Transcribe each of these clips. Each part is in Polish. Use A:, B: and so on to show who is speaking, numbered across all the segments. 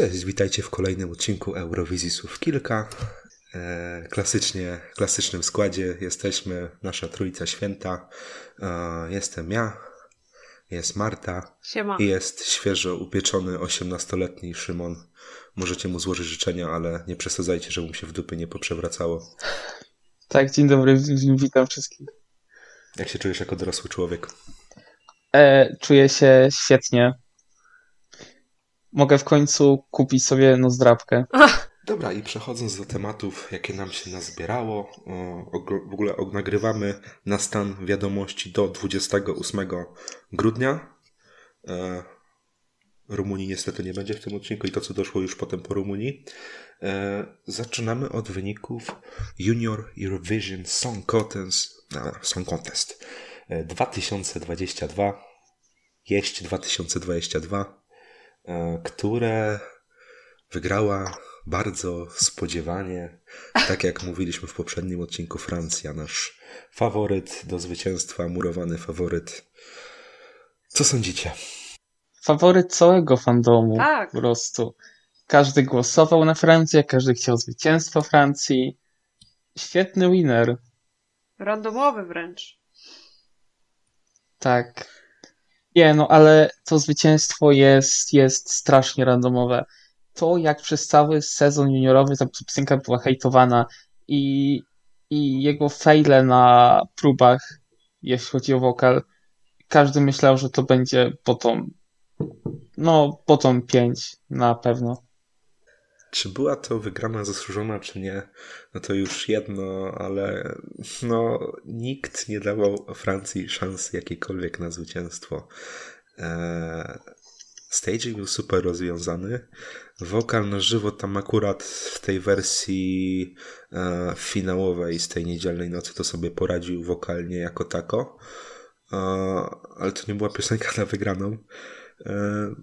A: Cześć, witajcie w kolejnym odcinku Eurowizji Słów Kilka. E, klasycznie, klasycznym składzie jesteśmy, nasza trójca święta. E, jestem ja, jest Marta
B: Siema.
A: i jest świeżo upieczony 18-letni Szymon. Możecie mu złożyć życzenia, ale nie przesadzajcie, żeby mu się w dupy nie poprzewracało.
C: Tak, dzień dobry, witam wszystkich.
A: Jak się czujesz jako dorosły człowiek?
C: E, czuję się świetnie. Mogę w końcu kupić sobie no zdrabkę.
A: Dobra, i przechodząc do tematów, jakie nam się nazbierało, o, w ogóle og- nagrywamy na stan wiadomości do 28 grudnia. E, Rumunii niestety nie będzie w tym odcinku i to, co doszło już potem po Rumunii. E, zaczynamy od wyników Junior Eurovision Song Contest, a, Song Contest e, 2022, jeść 2022, e, które wygrała bardzo spodziewanie, tak jak mówiliśmy w poprzednim odcinku, Francja, nasz faworyt do zwycięstwa, murowany faworyt. Co sądzicie?
C: Faworyt całego fandomu
B: Tak.
C: po prostu. Każdy głosował na Francję, każdy chciał zwycięstwa Francji. Świetny winner.
B: Randomowy wręcz.
C: Tak. Nie, no ale to zwycięstwo jest, jest strasznie randomowe. To, jak przez cały sezon juniorowy ta piosenka była hejtowana i, i jego fejle na próbach, jeśli chodzi o wokal, każdy myślał, że to będzie bottom, no bottom 5 na pewno.
A: Czy była to wygrana zasłużona, czy nie? No to już jedno, ale no, nikt nie dawał Francji szansy jakiejkolwiek na zwycięstwo. Eee, staging był super rozwiązany. Wokal na żywo tam akurat w tej wersji e, finałowej z tej niedzielnej nocy to sobie poradził wokalnie jako tako. E, ale to nie była piosenka na wygraną. E,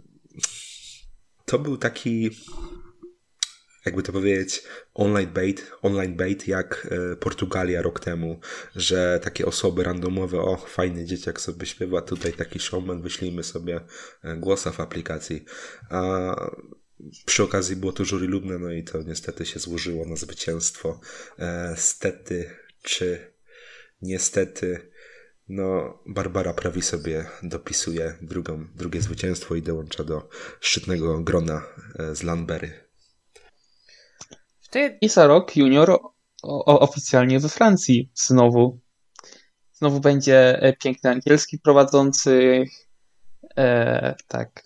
A: to był taki jakby to powiedzieć, online bait, online bait jak e, Portugalia rok temu, że takie osoby randomowe, o fajny dzieciak sobie śpiewa, tutaj taki showman, wyślijmy sobie e, głosa w aplikacji. A przy okazji było to jury lubne, no i to niestety się złożyło na zwycięstwo. E, stety czy niestety, no Barbara Prawi sobie dopisuje drugą, drugie zwycięstwo i dołącza do szczytnego grona z Lanbery.
B: Tej...
C: I za rok junior o, o, oficjalnie we Francji znowu. Znowu będzie e, piękny angielski prowadzący. E, tak.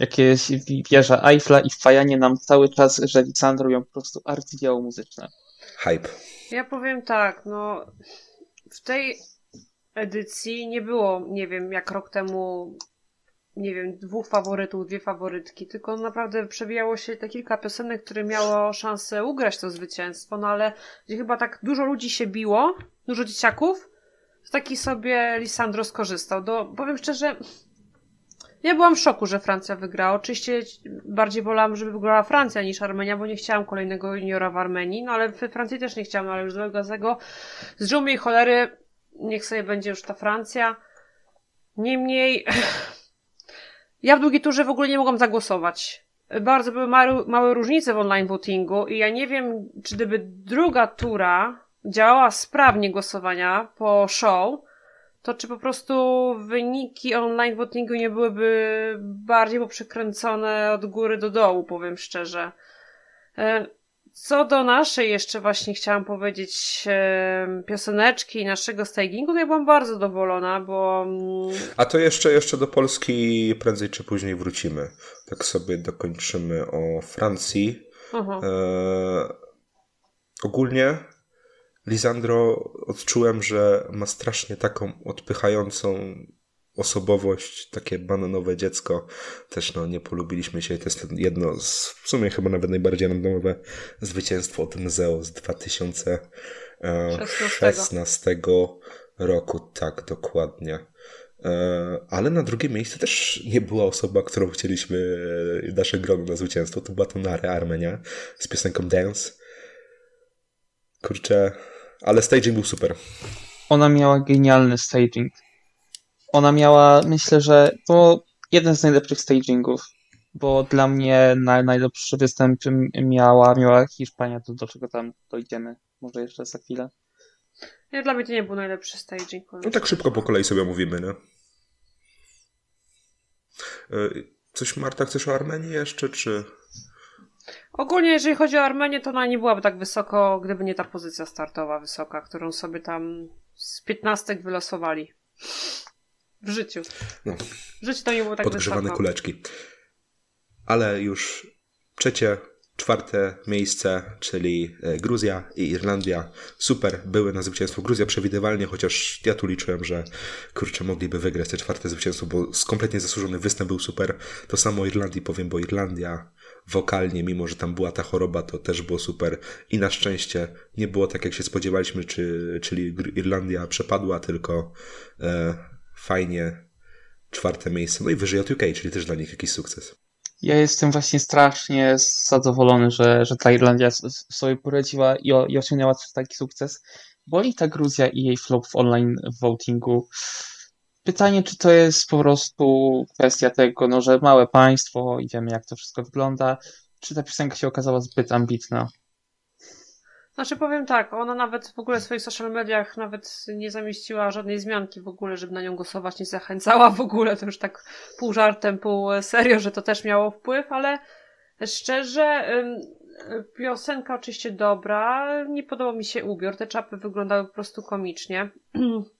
C: Jakieś wi- wieża Eiffla i wpajanie nam cały czas, że Lisandro ją po prostu arcydzieło muzyczne.
A: Hype.
B: Ja powiem tak, no w tej edycji nie było, nie wiem, jak rok temu, nie wiem, dwóch faworytów, dwie faworytki, tylko naprawdę przewijało się te kilka piosenek, które miało szansę ugrać to zwycięstwo, no ale gdzie chyba tak dużo ludzi się biło, dużo dzieciaków, to taki sobie Lisandro skorzystał. Do, powiem szczerze, ja byłam w szoku, że Francja wygrała. Oczywiście bardziej wolałam, żeby wygrała Francja niż Armenia, bo nie chciałam kolejnego juniora w Armenii, no ale w Francji też nie chciałam, ale już złego z tego. Z dżumi i cholery, niech sobie będzie już ta Francja. Niemniej, ja w drugiej turze w ogóle nie mogłam zagłosować. Bardzo były małe, małe różnice w online votingu i ja nie wiem, czy gdyby druga tura działała sprawnie głosowania po show, to czy po prostu wyniki online votingu nie byłyby bardziej poprzekręcone od góry do dołu, powiem szczerze. Co do naszej jeszcze właśnie chciałam powiedzieć e, pioseneczki i naszego stagingu, to ja byłam bardzo zadowolona, bo mm,
A: A to jeszcze, jeszcze do Polski prędzej czy później wrócimy. Tak sobie dokończymy o Francji.
B: aha,
A: E, ogólnie Lisandro odczułem, że ma strasznie taką odpychającą osobowość, takie bananowe dziecko. Też no, nie polubiliśmy się. To jest jedno z, w sumie chyba nawet najbardziej randomowe zwycięstwo od Mzeo z 2016 roku. Tak, dokładnie. E, Ale na drugie miejsce też nie była osoba, którą chcieliśmy e, nasze grono na zwycięstwo. To była to Nare Armenia z piosenką Dance. Kurczę, ale staging był super.
C: Ona miała genialny staging. Ona miała, myślę, że to jeden z najlepszych stagingów bo dla mnie naj, najlepszy występ miała, miała Hiszpania, to do czego tam dojdziemy. Może jeszcze za chwilę.
B: Nie, dla mnie to nie był najlepszy staging.
A: No tak szybko po kolei sobie mówimy, nie? E, coś Marta chcesz o Armenii jeszcze, czy...
B: Ogólnie, jeżeli chodzi o Armenię, to ona nie byłaby tak wysoko, gdyby nie ta pozycja startowa wysoka, którą sobie tam z piętnastek wylosowali. W życiu. No. W życiu to nie było tak
A: Podgrzewane
B: wysoko.
A: kuleczki. Ale już trzecie, czwarte miejsce, czyli e, Gruzja i Irlandia. Super, były na zwycięstwo. Gruzja przewidywalnie, chociaż ja tu liczyłem, że kurczę, mogliby wygrać te czwarte zwycięstwo, bo kompletnie zasłużony występ był super. To samo Irlandii powiem, bo Irlandia wokalnie, mimo że tam była ta choroba, to też było super. I na szczęście nie było tak, jak się spodziewaliśmy, czy, czyli Irlandia przepadła, tylko e, fajnie czwarte miejsce. No i wyżej od UK, czyli też dla nich jakiś sukces.
C: Ja jestem właśnie strasznie zadowolony, że, że ta Irlandia sobie poradziła i, i osiągnęła taki sukces. Boli ta Gruzja i jej flop w online votingu. Pytanie, czy to jest po prostu kwestia tego, no, że małe państwo, idziemy jak to wszystko wygląda, czy ta piosenka się okazała zbyt ambitna?
B: Znaczy powiem tak, ona nawet w ogóle w swoich social mediach nawet nie zamieściła żadnej zmianki w ogóle, żeby na nią głosować, nie zachęcała w ogóle, to już tak pół żartem, pół serio, że to też miało wpływ, ale szczerze, piosenka oczywiście dobra, nie podobał mi się ubiór, te czapy wyglądały po prostu komicznie.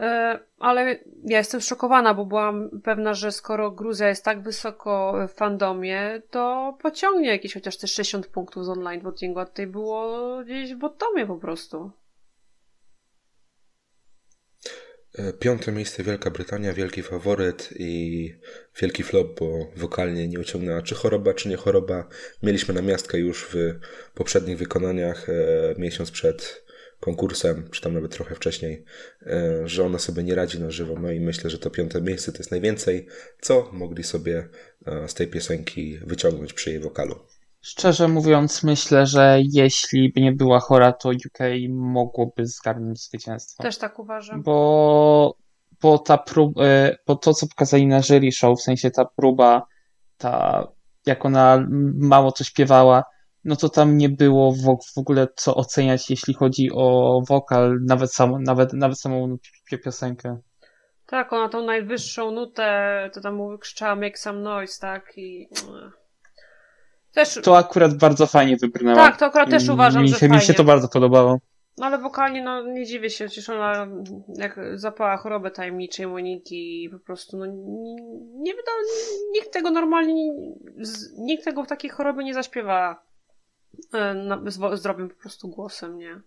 B: E, ale ja jestem szokowana, bo byłam pewna, że skoro Gruzja jest tak wysoko w fandomie, to pociągnie jakieś chociaż te 60 punktów z online votingu, a tutaj było gdzieś w bottomie po prostu.
A: E, piąte miejsce Wielka Brytania, wielki faworyt i wielki flop, bo wokalnie nie uciągnęła czy choroba, czy nie choroba. Mieliśmy na miastkę już w poprzednich wykonaniach e, miesiąc przed konkursem, czy tam nawet trochę wcześniej, e, że ona sobie nie radzi na żywo. No i myślę, że to piąte miejsce to jest najwięcej, co mogli sobie e, z tej piosenki wyciągnąć przy jej wokalu.
C: Szczerze mówiąc, myślę, że jeśli by nie była chora, to UK mogłoby zgarnąć zwycięstwo.
B: Też tak uważam.
C: Bo, bo ta próba, e, bo to, co pokazali na jury show, w sensie ta próba, ta, jak ona mało co śpiewała, no to tam nie było w, ogóle co oceniać, jeśli chodzi o wokal, nawet, sam, nawet, nawet samą piosenkę.
B: Tak, ona tą najwyższą nutę, to tam krzyczała make some noise, tak? I... No.
C: Też... To akurat bardzo fajnie wybrnęła.
B: Tak, to akurat też uważam,
C: mi,
B: że
C: Mi
B: fajnie.
C: się to bardzo podobało.
B: No ale wokalnie, no nie dziwię się, przecież ona jak zapała chorobę tajemniczej Moniki i po prostu, no nie, nie nikt tego normalnie, nikt tego w takiej chorobie nie zaśpiewa E, zdrowym po prostu głosem, nie?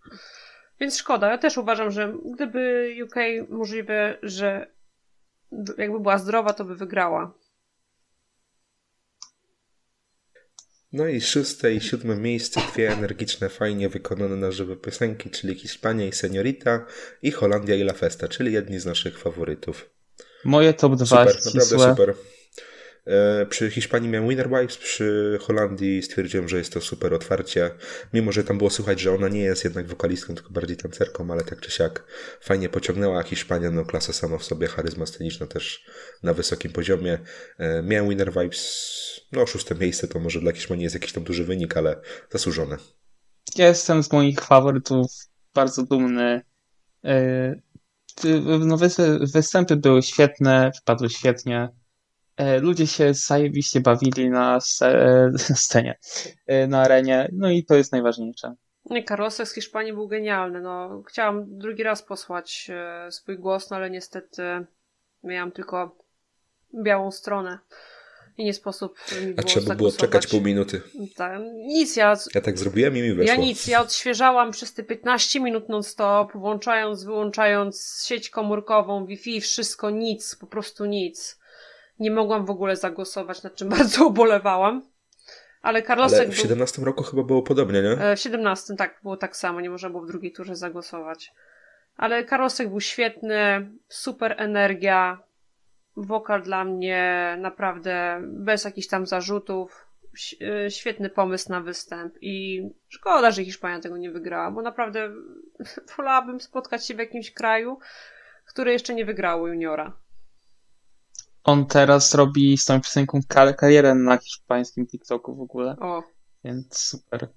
B: Więc szkoda. Ja też uważam, że gdyby UK możliwe, że jakby była zdrowa, to by wygrała.
A: No i szóste i siódme miejsce, dwie energiczne, fajnie wykonane na żywe piosenki, czyli Hiszpania i Seniorita i Holandia i La Festa, czyli jedni z naszych faworytów.
C: Moje top 2
A: Super, naprawdę super. E, przy Hiszpanii miałem Winner Wipes, przy Holandii stwierdziłem, że jest to super otwarcie. Mimo, że tam było słychać, że ona nie jest jednak wokalistką, tylko bardziej tancerką, ale tak czy siak fajnie pociągnęła. Hiszpania, no klasa sama w sobie, charyzma sceniczna też na wysokim poziomie. E, miałem Winner Vibes, no szóste miejsce to może dla Hiszpanii jest jakiś tam duży wynik, ale zasłużone.
C: Ja jestem z moich faworytów bardzo dumny. E, no, występy były świetne, wpadły świetnie. E, ludzie się zajebiście bawili na, scenie, e, na arenie, no i to jest najważniejsze.
B: Nie, Carlosek z Hiszpanii był genialny. No, chciałam drugi raz posłać e, swój głos, no ale niestety miałam tylko białą stronę i nie sposób mi
A: było A trzeba było czekać pół minuty.
B: Tak, nic, ja...
A: Ja tak zrobiłem i mi weszło.
B: Ja nic, ja odświeżałam przez te 15 minut non-stop, włączając, wyłączając sieć komórkową, Wi-Fi, wszystko, nic, po prostu nic. Nie mogłam w ogóle zagłosować, nad czym bardzo ubolewałam. Ale Carlosek Ale
A: w 17 był... roku chyba było podobnie, nie?
B: E, w 17 tak, było tak samo, nie można było w drugiej turze zagłosować. Ale Carlosek był świetny, super energia, wokal dla mnie naprawdę bez jakichś tam zarzutów, e, świetny pomysł na występ i szkoda, że Hiszpania tego nie wygrała, bo naprawdę wolałabym spotkać się w jakimś kraju, które jeszcze nie wygrało juniora.
C: On teraz robi z tą piosenką kar- karierę na hiszpańskim TikToku w ogóle,
B: O,
C: więc super.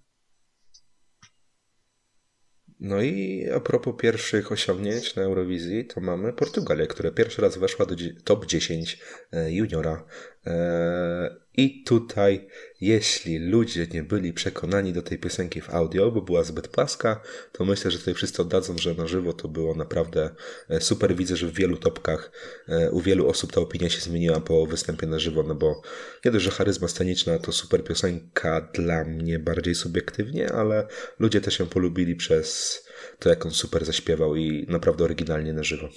A: No i a propos pierwszych osiągnięć na Eurowizji, to mamy Portugalię, która pierwszy raz weszła do top 10 e, juniora. E, I tutaj, jeśli ludzie nie byli przekonani do tej piosenki w audio, bo była zbyt płaska, to myślę, że tutaj wszyscy oddadzą, że na żywo to było naprawdę e, super. Widzę, że w wielu topkach e, u wielu osób ta opinia się zmieniła po występie na żywo, no bo nie dość, że charyzma sceniczna to super piosenka dla mnie bardziej subiektywnie, ale ludzie też ją polubili przez to, jak on super zaśpiewał i naprawdę oryginalnie na żywo.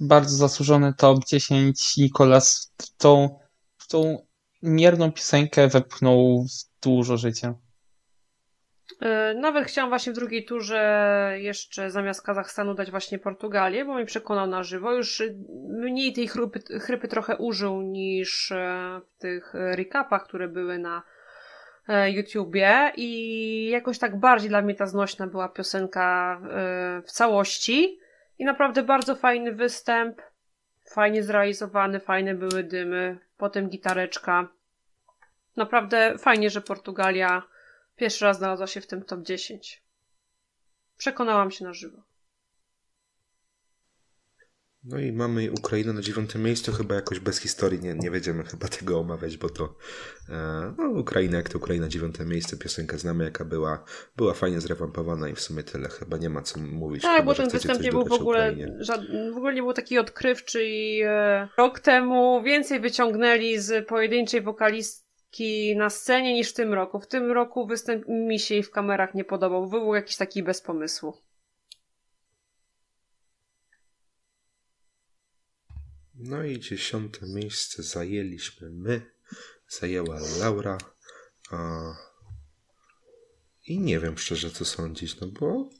C: Bardzo zasłużony top 10. Nikolas w tą, tą mierną piosenkę wepchnął dużo życia.
B: E, Nawet chciałam właśnie w drugiej turze jeszcze zamiast Kazachstanu dać właśnie Portugalię, bo mnie przekonał na żywo. Już mniej tej chrypy, chrypy trochę użył niż e, w tych recapach, które były na e, YouTubie i jakoś tak bardziej dla mnie ta znośna była piosenka w całości i naprawdę bardzo fajny występ, fajnie zrealizowany, fajne były dymy, potem gitareczka. Naprawdę fajnie, że Portugalia Pierwszy raz znalazła się w tym top 10. Przekonałam się na żywo.
A: No i mamy Ukrainę na dziewiątym miejscu, chyba jakoś bez historii nie, nie będziemy chyba tego omawiać, bo to e, no, Ukraina jak to Ukraina, dziewiąte miejsce, piosenkę znamy jaka była, była fajnie zrewampowana i w sumie tyle, chyba nie ma co mówić.
B: Tak,
A: chyba,
B: bo ten występ nie był w ogóle, w ogóle nie był taki odkrywczy i e, rok temu więcej wyciągnęli z pojedynczej wokalistki na scenie niż w tym roku. W tym roku występ mi się jej w kamerach nie podobał, był jakiś taki bez pomysłu.
A: No i dziesiąte miejsce zajęliśmy my, zajęła Laura. A... I nie wiem szczerze co sądzić, no bo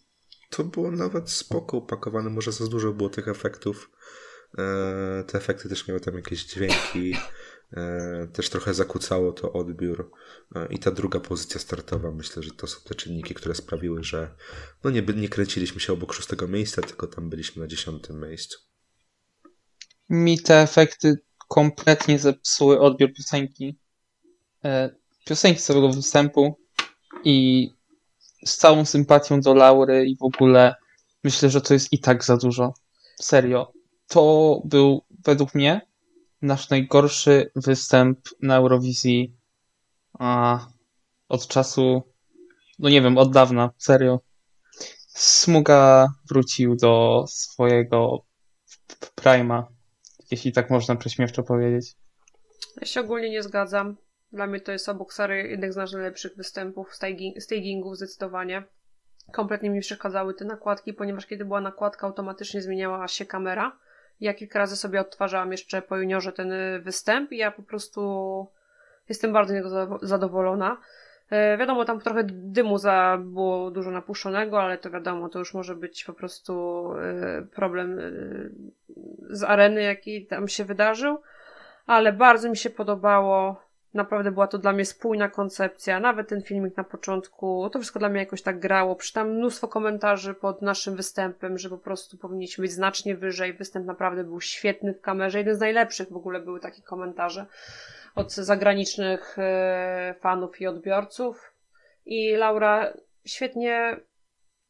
A: to było nawet spoko upakowane, może za dużo było tych efektów. E, te efekty też miały tam jakieś dźwięki, e, też trochę zakłócało to odbiór. E, I ta druga pozycja startowa, myślę, że to są te czynniki, które sprawiły, że no nie, nie kręciliśmy się obok szóstego miejsca, tylko tam byliśmy na dziesiątym miejscu.
C: Mi te efekty kompletnie zepsuły odbiór piosenki. E, Piosenki całego występu i z całą sympatią do Laury i w ogóle myślę, że to jest i tak za dużo. Serio. To był według mnie nasz najgorszy występ na Eurowizji a, od czasu, no nie wiem, od dawna, serio. Smuga wrócił do swojego prima, jeśli tak można prześmiewczo powiedzieć.
B: Ja się ogólnie nie zgadzam. Dla mnie to jest obok Sary jednych z najlepszych występów, staging- stagingów zdecydowanie. Kompletnie mi przeszkadzały te nakładki, ponieważ kiedy była nakładka, automatycznie zmieniała się kamera. Ja kilka razy sobie odtwarzałam jeszcze po juniorze ten występ i ja po prostu jestem bardzo niego za- zadowolona. E, wiadomo, tam trochę dymu za było dużo napuszczonego, ale to wiadomo, to już może być po prostu e, problem e, z areny, jaki tam się wydarzył. Ale bardzo mi się podobało. Naprawdę była to dla mnie spójna koncepcja. Nawet ten filmik na początku, to wszystko dla mnie jakoś tak grało. Przeczytałam mnóstwo komentarzy pod naszym występem, że po prostu powinniśmy być znacznie wyżej. Występ naprawdę był świetny w kamerze. Jeden z najlepszych w ogóle były takie komentarze od zagranicznych e, fanów i odbiorców. I Laura świetnie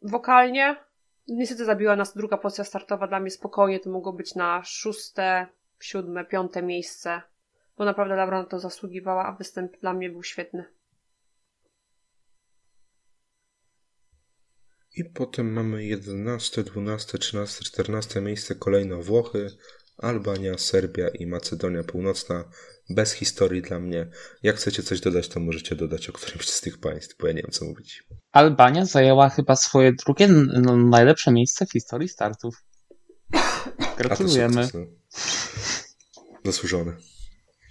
B: wokalnie. Niestety zabiła nas druga pozycja startowa. Dla mnie spokojnie to mogło być na szóste, siódme, piąte miejsce. Bo naprawdę Laura na to zasługiwała, a występ dla mnie był świetny.
A: I potem mamy 11, 12, 13, 14 miejsce kolejno Włochy, Albania, Serbia i Macedonia Północna. Bez historii dla mnie. Jak chcecie coś dodać, to możecie dodać o którymś z tych państw, bo ja nie wiem co mówić.
C: Albania zajęła chyba swoje drugie no, najlepsze miejsce w historii startów. Gratulujemy.
A: Zasłużone.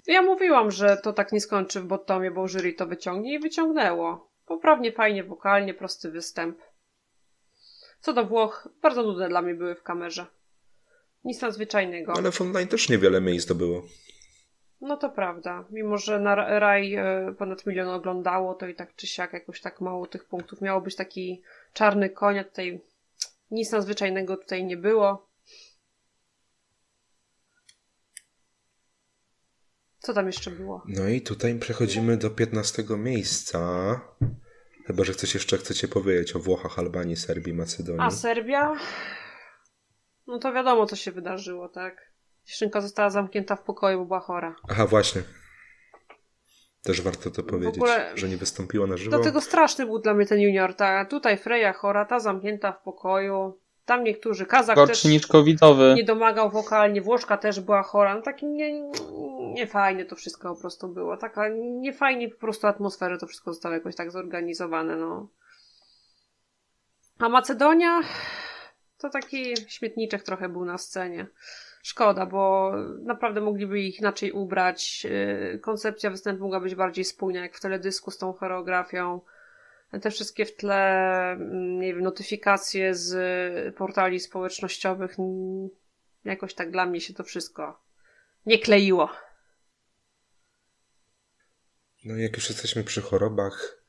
B: Ja mówiłam, że to tak nie skończy w bottomie, bo jury to wyciągnie i wyciągnęło. Poprawnie, fajnie, wokalnie, prosty występ. Co do Włoch, bardzo nudne dla mnie były w kamerze. Nic nadzwyczajnego.
A: Ale w online też niewiele miejsc zdobyło.
B: No to prawda. Mimo, że na Ra- Raj e, ponad milion oglądało, to i tak czy siak jakoś tak mało tych punktów. Miało być taki czarny koń, a tutaj nic nadzwyczajnego tutaj nie było. Co tam jeszcze było?
A: No i tutaj przechodzimy do 15 miejsca. Chyba, że coś jeszcze chcecie powiedzieć o Włochach, Albanii, Serbii, Macedonii.
B: A Serbia? No to wiadomo, co się wydarzyło, tak? Dziewczynka została zamknięta w pokoju, bo była chora.
A: Aha, właśnie. Też warto to powiedzieć,
B: ogóle-
A: że nie wystąpiła na żywo.
B: Dlatego straszny był dla mnie ten junior. Ta, tutaj Freja chora, ta zamknięta w pokoju. Tam niektórzy, Kazak też
C: Gorszy niż covidowy.
B: nie domagał wokalnie, Włoszka też była chora. No taki nie, niefajne to wszystko po prostu było. Taka niefajnie po prostu atmosfery to wszystko zostało jakoś tak zorganizowane, no. A Macedonia to taki śmietniczek trochę był na scenie. Szkoda, bo naprawdę mogliby ich inaczej ubrać. Yy, Koncepcja występu mogła być bardziej spójna, jak w teledysku z tą choreografią. Te wszystkie w tle, mm, nie wiem, notyfikacje z portali społecznościowych. Jakoś tak dla mnie się to wszystko nie kleiło.
A: No jak już jesteśmy przy chorobach,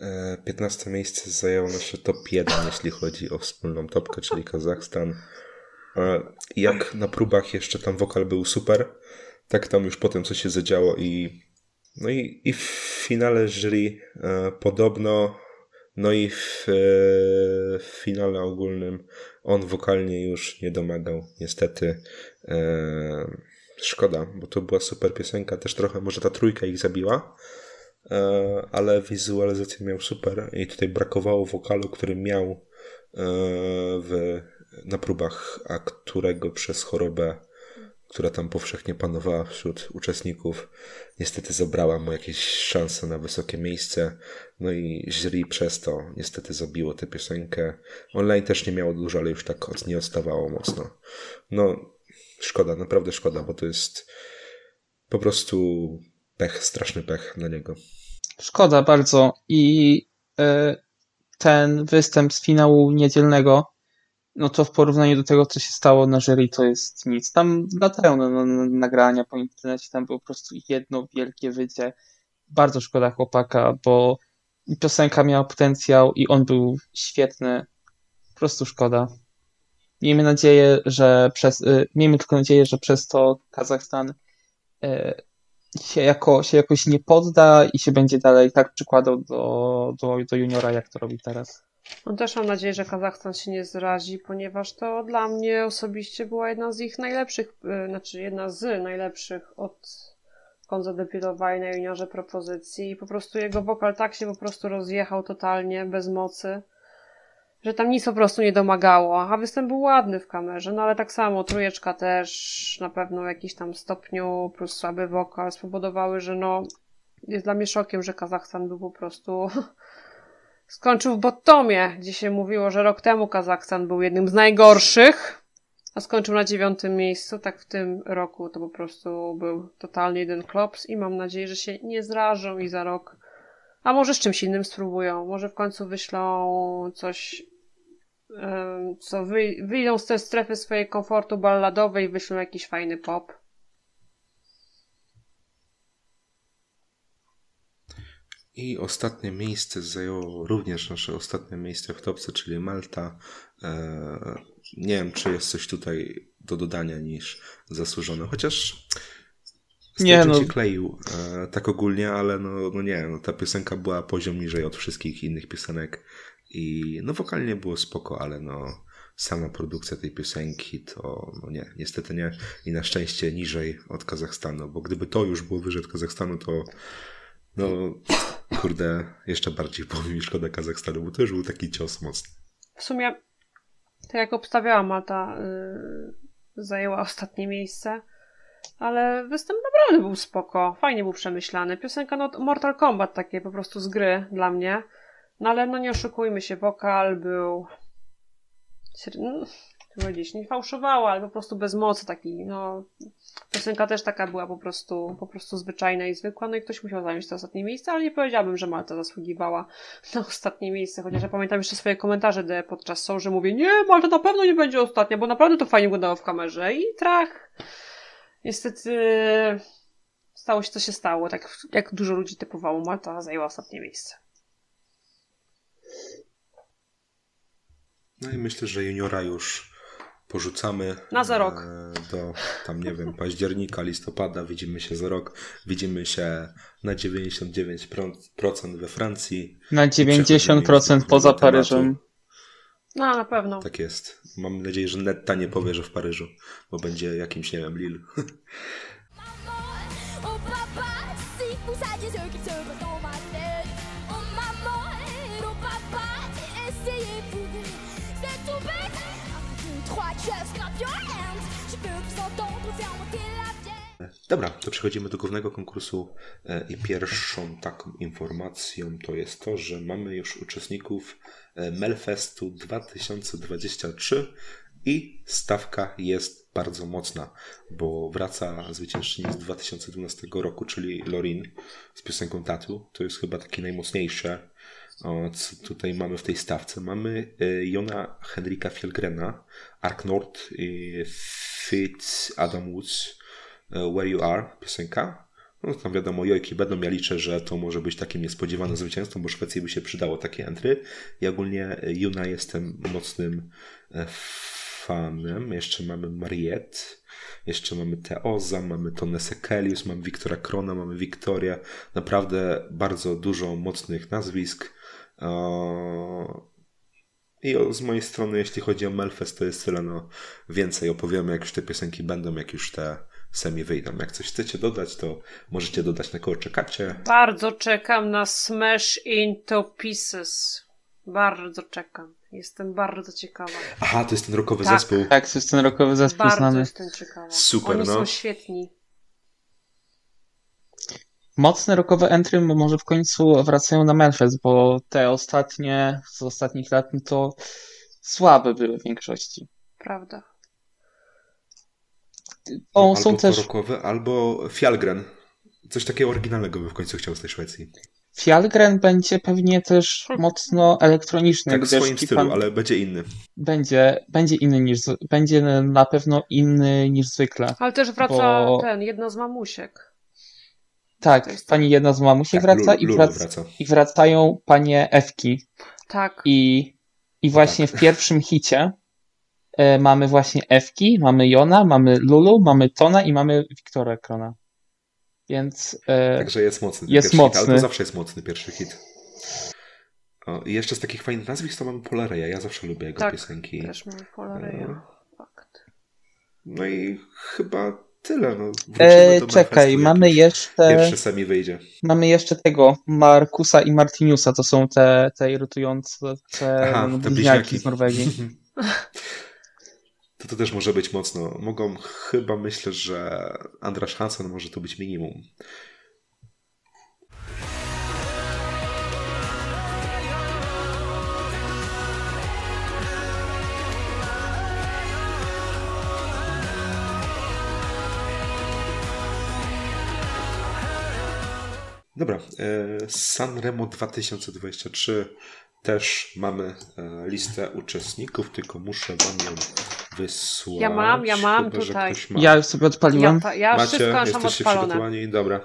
A: e, 15 miejsce zajęło nasze top 1, jeśli chodzi o wspólną topkę, czyli Kazachstan. E, Jak na próbach jeszcze tam wokal był super, tak tam już potem co się zadziało i no i, i w finale jury e, podobno, no i w, e, w finale ogólnym on wokalnie już nie domagał, niestety. Szkoda, bo to była super piosenka, też trochę może ta trójka ich zabiła, ale wizualizację miał super i tutaj brakowało wokalu, który miał w, na próbach, a którego przez chorobę, która tam powszechnie panowała wśród uczestników, niestety zabrała mu jakieś szanse na wysokie miejsce. No i jury przez to niestety zabiło tę piosenkę. Online też nie miało dużo, ale już tak od- nie odstawało mocno. No, szkoda, naprawdę szkoda, bo to jest po prostu pech, straszny pech dla niego.
C: Szkoda bardzo. I e, ten występ z finału niedzielnego, no to w porównaniu do tego, co się stało na jury, to jest nic. Tam latają na, na, na nagrania po internecie, tam było po prostu jedno wielkie wycie. Bardzo szkoda chłopaka, bo piosenka miała potencjał i on był świetny. Po prostu szkoda. Miejmy nadzieję, że przez, y, miejmy tylko nadzieję, że przez to Kazachstan y, się, jako, się jakoś nie podda i się będzie dalej tak przykładał do, do, do juniora, jak to robi teraz.
B: No też mam nadzieję, że Kazachstan się nie zrazi, ponieważ to dla mnie osobiście była jedna z ich najlepszych, y, znaczy jedna z najlepszych od skąd zadebiutowali na juniorze propozycji. I po prostu jego wokal tak się po prostu rozjechał totalnie, bez mocy, że tam nic po prostu nie domagało, a występ był ładny w kamerze, no ale tak samo trójeczka też na pewno w jakimś tam stopniu plus słaby wokal spowodowały, że no jest dla mnie szokiem, że Kazachstan był po prostu skończył w bottomie, gdzie się mówiło, że rok temu Kazachstan był jednym z najgorszych, a skończył na dziewiątym miejscu. Tak w tym roku to po prostu był totalnie jeden klops i mam nadzieję, że się nie zrażą i za rok, a może z czymś innym spróbują. Może w końcu wyślą coś, co wy, wyjdą z tej strefy swojej komfortu balladowej i wyślą jakiś fajny pop.
A: I ostatnie miejsce zajęło również nasze ostatnie miejsce w topce, czyli Malta. E, nie wiem, czy jest coś tutaj do dodania niż zasłużone, chociaż
C: Nie, no.
A: się kleił e, tak ogólnie, ale no, no nie, no, ta piosenka była poziom niżej od wszystkich innych piosenek i no wokalnie było spoko, ale no sama produkcja tej piosenki to no nie, niestety nie i na szczęście niżej od Kazachstanu, bo gdyby to już było wyżej od Kazachstanu, to no kurde, jeszcze bardziej było mi szkoda Kazachstanu, bo to już był taki cios mocny.
B: W sumie, tak jak obstawiałam, Malta y, zajęła ostatnie miejsce, ale występ naprawdę był spoko, fajnie był przemyślany. Piosenka no, Mortal Kombat takie po prostu z gry dla mnie, no ale no nie oszukujmy się, wokal był jak powiedzieć, nie fałszowała, ale po prostu bez mocy taki, no piosenka też taka była po prostu, po prostu zwyczajna i zwykła, no i ktoś musiał zająć to ostatnie miejsce, ale nie powiedziałabym, że Malta zasługiwała na ostatnie miejsce, chociaż ja pamiętam jeszcze swoje komentarze de podczas show, że mówię, nie, Malta na pewno nie będzie ostatnia, bo naprawdę to fajnie wyglądało w kamerze i trach. Niestety stało się co się stało, tak jak dużo ludzi typowało, Malta zajęła ostatnie miejsce.
A: No i myślę, że juniora już porzucamy.
B: Na za rok.
A: e, Do tam, nie wiem, października, listopada. Widzimy się za rok. Widzimy się na 99% we Francji.
C: Na
A: Przechodzimy już
C: 90%
A: do
C: poza
A: tematu.
C: Paryżem.
B: No, na pewno.
A: Tak jest. Mam nadzieję, że Netta nie powie, że w Paryżu, bo będzie jakimś, nie wiem, Lille. Dobra, to przechodzimy do głównego konkursu e, i pierwszą taką informacją to jest to, że mamy już uczestników e, Melfestu 2023 i stawka jest bardzo mocna, bo wraca zwyciężczyni z 2012 roku, czyli Lorin z piosenką Tatu. To jest chyba takie najmocniejsze, co tutaj mamy w tej stawce. Mamy e, Jona Henrika Fjellgrena, Ark Nord, i Fit Adam Woods, Where You Are, piosenka. No tam wiadomo, jojki będą, ja liczę, że to może być takim niespodziewanym zwycięstwą, bo Szwecji by się przydało takie entry. I ogólnie e, Juna jestem mocnym e, fanem. Jeszcze mamy Mariette, jeszcze mamy Teoza, mamy Tonę Sekelius, mamy Wiktora Krona, mamy Wiktorię. Naprawdę bardzo dużo mocnych nazwisk. O, I z mojej strony, jeśli chodzi o Melfest, to jest tyle. No, więcej opowiemy, jak już te piosenki będą, jak już te semi wyjdą. Jak coś chcecie dodać, to możecie dodać na koło czekacie.
B: Bardzo czekam na Smash Into Pieces. Bardzo czekam. Jestem bardzo ciekawa.
A: Aha, to jest ten rokowy
B: Tak.
A: zespół.
C: Tak, to jest ten rokowy zespół
B: Bardzo
C: znany.
B: jestem ciekawa.
A: Super,
B: Oni
A: no.
B: są świetni.
C: Mocne rokowe entry może w końcu wracają na Melfest, bo te ostatnie, z ostatnich lat, no to słabe były w większości.
B: Prawda.
C: O,
A: albo
C: są też
A: albo Fjallgren. Coś takiego oryginalnego bym w końcu chciał z tej Szwecji.
C: Fjallgren będzie pewnie też mocno elektroniczny,
A: Tak w swoim
C: Kifan
A: stylu, ale będzie inny.
C: będzie, będzie inny niż, będzie na pewno inny niż zwykle.
B: Ale też wraca
C: Bo-
B: ten, jedna z mamusiek.
C: Tak, pani jedna z mamusiek
A: Tak,
C: wraca
A: Lulu,
C: i,
A: wraca.
C: i wracają panie Ewki.
B: Tak.
C: I, i właśnie
A: Tak.
C: w pierwszym hicie mamy właśnie Ewki, mamy Jona, mamy Lulu, mamy Tona i mamy Wiktora Krona. Więc e,
A: Także jest mocny.
C: Jest
A: pierwszy Hit, ale
C: mocny.
A: to zawsze jest mocny pierwszy hit. O, I jeszcze z takich fajnych nazwisk to mamy Polareja. Ja zawsze lubię jego
B: Tak,
A: piosenki.
B: Też mam Polareja.
A: No.
B: Fakt.
A: No i chyba tyle. No.
C: E,
A: do
C: czekaj, mamy jeszcze,
A: Pierwszy semi wyjdzie.
C: mamy jeszcze tego Markusa i Martiniusa, to są te, te irytujące te
A: Aha, te
C: bliźniaki
A: bliźniaki.
C: z Norwegii.
A: To to też może być mocno. Mogą, chyba myślę, że Andras Hansen może to być minimum. Dobra, e, Sanremo 2023 też mamy e, listę uczestników, tylko muszę wam ją wysłać.
B: Ja mam, ja mam
A: chyba,
B: tutaj.
A: ma.
C: Ja już sobie odpaliłem.
B: Ja, ta, ja
A: Macie,
B: wszystko już mam odpalone.
A: przygotowani? Dobra.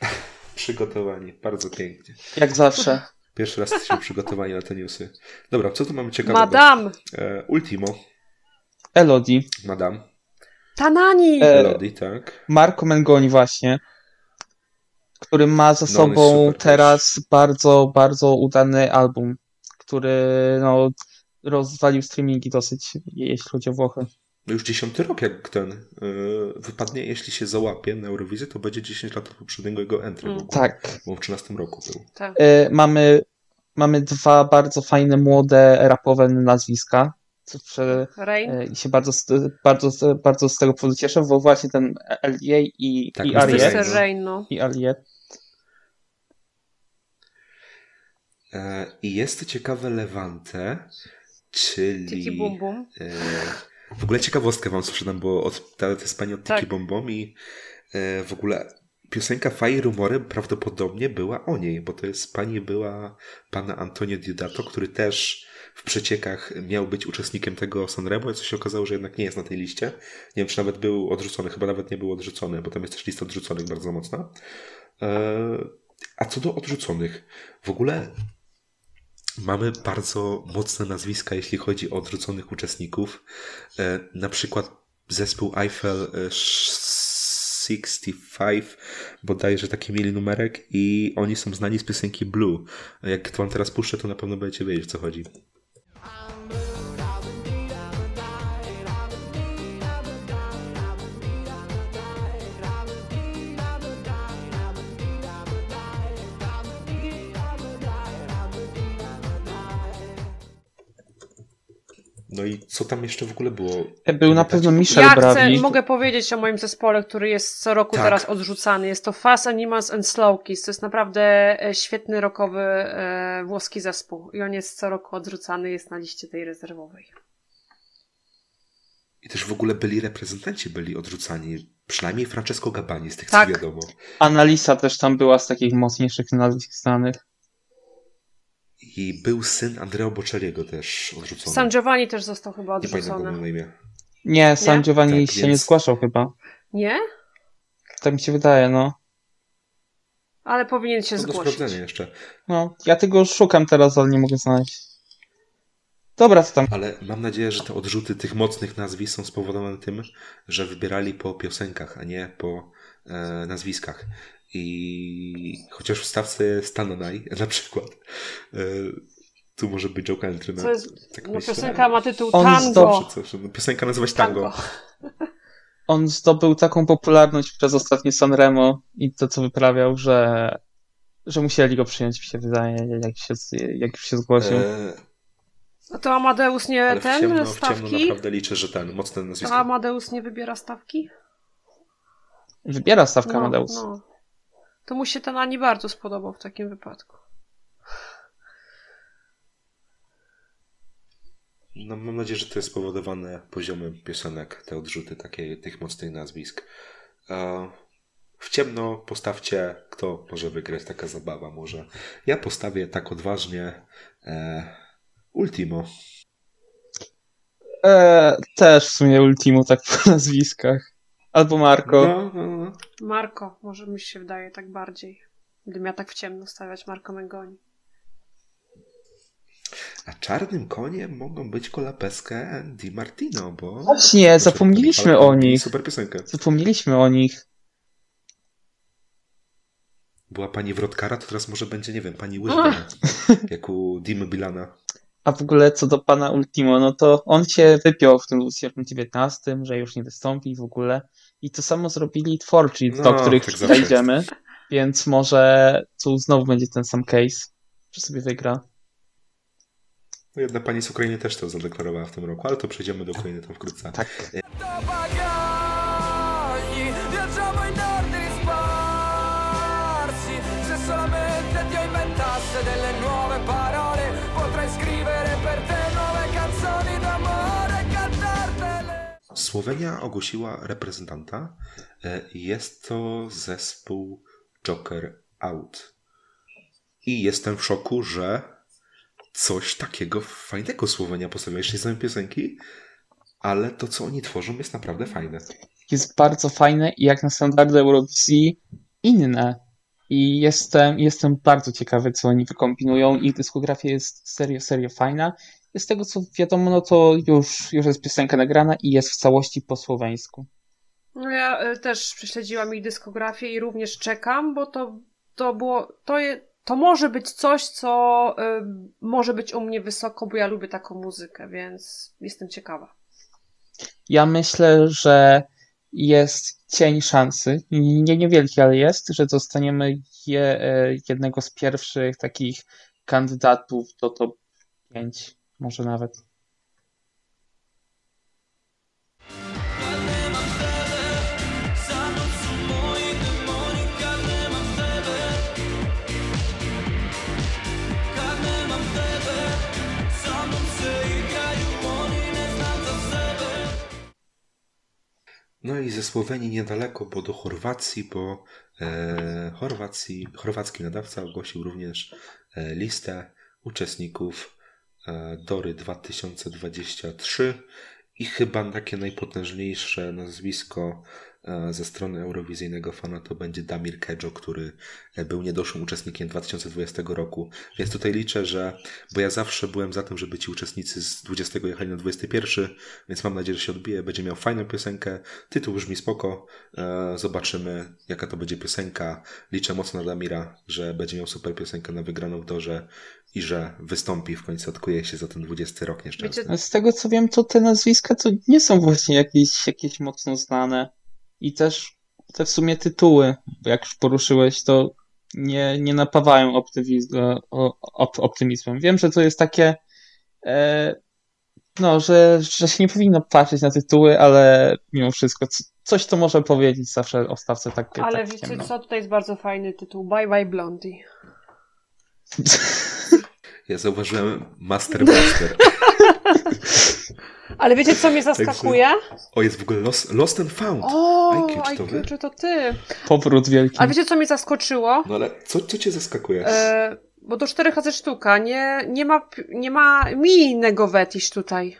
A: przygotowani, bardzo pięknie.
C: Jak zawsze.
A: Pierwszy raz jesteśmy przygotowani na te newsy. Dobra, co tu mamy ciekawego?
B: Madame
A: E, Ultimo,
C: Elodie.
A: Madame,
B: Tanani!
C: E,
A: Elodie, tak.
C: Marco Mengoni właśnie, który ma za
A: No,
C: sobą teraz bardzo, bardzo udany album, który no, rozwalił streamingi dosyć, jeśli chodzi o Włochy.
A: No już dziesiąty rok jak ten e, wypadnie, jeśli się załapie na Eurowizję, to będzie 10 lat od poprzedniego jego entry.
B: Mm.
C: Tak.
A: Bo w 13 roku był.
B: Tak.
C: E, mamy, mamy dwa bardzo fajne, młode, rapowe nazwiska, co prze,
B: Rain.
C: e, i się bardzo, z- bardzo, bardzo z tego powodu cieszę, bo właśnie ten LA i,
A: Tak,
C: i.
A: Rain,
B: no.
C: i Ariet
A: E, I jest to ciekawe Levante, czyli...
B: Tiki Bum Bum.
A: E, w ogóle ciekawostkę wam sprzedam, bo od, to jest pani od Tiki
B: Tak.
A: Bom Bom i e, w ogóle piosenka Faj Rumory prawdopodobnie była o niej, bo to jest pani była pana Antonio Diodato, który też w przeciekach miał być uczestnikiem tego Sanremo, co się okazało, że jednak nie jest na tej liście. Nie wiem, czy nawet był odrzucony, chyba nawet nie był odrzucony, bo tam jest też lista odrzuconych bardzo mocna. E, a co do odrzuconych, w ogóle mamy bardzo mocne nazwiska, jeśli chodzi o odrzuconych uczestników. E, na przykład zespół Eiffel e, 65, bodajże taki mieli numerek i oni są znani z piosenki Blue. Jak to wam teraz puszczę, to na pewno będziecie wiedzieć, o co chodzi. No i co tam jeszcze w ogóle było?
C: Był na pewno Michel
B: Ja chcę,
C: Brawi.
B: mogę powiedzieć o moim zespole, który jest co roku
A: Tak.
B: teraz odrzucany. Jest to Fast Animals and Slow Kiss. To jest naprawdę e, świetny rockowy e, włoski zespół. I on jest co roku odrzucany, jest na liście tej rezerwowej.
A: I też w ogóle byli reprezentanci, byli odrzucani. Przynajmniej Francesco Gabani, z tych
B: Tak.
A: co wiadomo.
C: Analisa też tam była z takich mocniejszych nazwisk znanych.
A: I był syn Andrea Bocelliego też odrzucony.
B: San Giovanni też został chyba
A: Nie
B: odrzucony.
A: miał na imię.
C: Nie, San
B: Nie?
C: Giovanni
A: Tak,
C: się nie
A: więc-
C: zgłaszał chyba.
B: Nie?
C: Tak mi się wydaje, no.
B: Ale powinien się
A: To do
B: zgłosić.
A: sprawdzenia jeszcze.
C: No, ja tego szukam teraz, ale nie mogę znaleźć. Dobra, co tam?
A: Ale mam nadzieję, że te odrzuty tych mocnych nazwisk są spowodowane tym, że wybierali po piosenkach, a nie po e, nazwiskach. I chociaż w stawce jest Tananaj na przykład, e, tu może być Joe Country.
B: Co jest,
A: tak
B: no
A: myślę.
B: piosenka ma tytuł
C: On
B: Tango.
C: zdobył-
A: coś, no, piosenka nazywa się Tango.
C: On zdobył taką popularność przez ostatnie Sanremo i to, co wyprawiał, że, że musieli go przyjąć, mi się wydaje, jak się, jak już się zgłosił.
A: E,
B: A to Amadeus nie
A: ale w
B: ten
A: ciemno, w ciemno
B: stawki?
A: naprawdę liczę, że ten, mocne
B: A
A: nazwisko.
B: Amadeus nie wybiera stawki?
C: Wybiera stawkę Amadeus.
B: No. To mu się ten Ani bardzo spodobał w takim wypadku.
A: No, mam nadzieję, że to jest spowodowane poziomem piosenek, te odrzuty takie, tych mocnych nazwisk. E, w ciemno postawcie, kto może wygrać, taka zabawa może. Ja postawię tak odważnie e, Ultimo.
C: E, też w sumie Ultimo tak po nazwiskach. Albo Marco.
A: No, no, no.
B: Marko, może mi się wydaje tak bardziej. Gdybym ja tak w ciemno stawiać Marko Mengoni.
A: A czarnym koniem mogą być Kolapeskę Di Martino, bo...
C: Właśnie, zapomnieliśmy o nich.
A: Super piosenkę.
C: Zapomnieliśmy o nich.
A: Była pani Wrotkara, to teraz może będzie, nie wiem, pani Łyżwa, jak u Dimy Bilana.
C: A w ogóle co do pana Ultimo, no to on się wypiął w tym 2019, że już nie wystąpi w ogóle. I to samo zrobili twórcy,
A: No,
C: do których
A: tak
C: przejdziemy. Więc może tu znowu będzie ten sam case, że sobie wygra.
A: No jedna pani z Ukrainy też to zadeklarowała w tym roku, ale to przejdziemy do Ukrainy tam wkrótce.
C: Tak.
D: delle nuove parole
A: Słowenia ogłosiła reprezentanta. E, Jest to zespół Joker Out. I jestem w szoku, że coś takiego fajnego Słowenia postawia. Jeszcze nie znam piosenki, ale to, co oni tworzą, jest naprawdę fajne.
C: Jest bardzo fajne i jak na standardy Eurowizji inne. I jestem, jestem bardzo ciekawy, co oni wykombinują. Ich dyskografia jest serio, serio fajna. Z tego co wiadomo, no to już, już jest piosenka nagrana i jest w całości po słoweńsku.
B: No ja y, też prześledziłam ich dyskografię i również czekam, bo to, to było, to, je, to może być coś, co y, może być u mnie wysoko, bo ja lubię taką muzykę, więc jestem ciekawa.
C: Ja myślę, że jest cień szansy, nie niewielki, ale jest, że dostaniemy je, e, jednego z pierwszych takich kandydatów do top 5, może nawet.
A: No i ze Słowenii niedaleko, bo do Chorwacji, bo e, Chorwacji, chorwacki nadawca ogłosił również e, listę uczestników e, Dory 2023 i chyba takie najpotężniejsze nazwisko ze strony eurowizyjnego fana to będzie Damir Kedjo, który e, był niedoszłym uczestnikiem 2020 roku. Więc tutaj liczę, że, bo ja zawsze byłem za tym, żeby ci uczestnicy z 20 jechali na 21, więc mam nadzieję, że się odbije, będzie miał fajną piosenkę, tytuł brzmi spoko, e, zobaczymy jaka to będzie piosenka. Liczę mocno na Damira, że będzie miał super piosenkę na wygraną w Dorze i że wystąpi w końcu, odkuje się za ten 20 rok nieszczęsny.
C: Z tego co wiem, to te nazwiska to nie są właśnie jakieś, jakieś mocno znane. I też te w sumie tytuły, jak już poruszyłeś, to nie, nie napawają optymiz op optymizmem. Wiem, że to jest takie, e, no, że, że się nie powinno patrzeć na tytuły, ale mimo wszystko coś to może powiedzieć zawsze o stawce tak,
B: ale
C: tak
B: wiecie
C: ciemno.
B: co, tutaj jest bardzo fajny tytuł. Bye Bye Blondie.
A: Ja zauważyłem Master Blaster.
B: Ale wiecie co mnie zaskakuje?
A: O, jest w ogóle Lost, lost and Found.
B: O,
A: IQ, czy to
B: IQ, czy to ty?
C: Powrót wielki.
B: Ale wiecie co mnie zaskoczyło?
A: No ale co, co cię zaskakuje?
B: E, bo to cztery razy sztuka, nie, nie ma, nie ma mi innego Wetisz tutaj.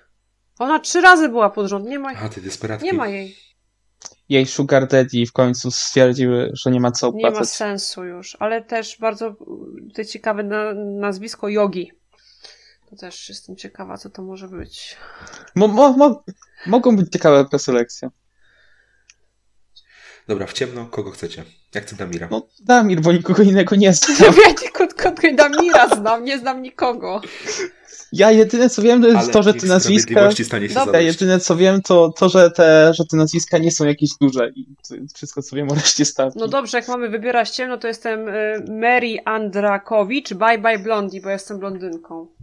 B: Ona trzy razy była pod rząd, nie ma,
A: A, ty desperatki.
B: nie ma jej.
C: Jej Sugar Daddy w końcu stwierdziły, że nie ma co
B: Nie ma
C: opłacać.
B: sensu już, ale też bardzo ciekawe na, nazwisko Yogi. To też jestem ciekawa, co to może być.
C: Mo, mo, mo, mogą być ciekawe preselekcje.
A: Dobra, w ciemno, kogo chcecie? Jak ty Damira?
C: No, Damir, bo nikogo innego nie znam.
B: Ja tylko Damira znam, nie znam nikogo.
C: Ja jedyne co wiem, to jest
A: Ale
C: to, że te nazwiska.
A: stanie się
B: Dobra,
C: jedyne co wiem, to to, że te, że te nazwiska nie są jakieś duże. I wszystko co wiem o reszcie stawki.
B: No dobrze, jak mamy wybierać ciemno, to jestem y, Mary Andrakowicz, bye bye Blondie, bo jestem blondynką.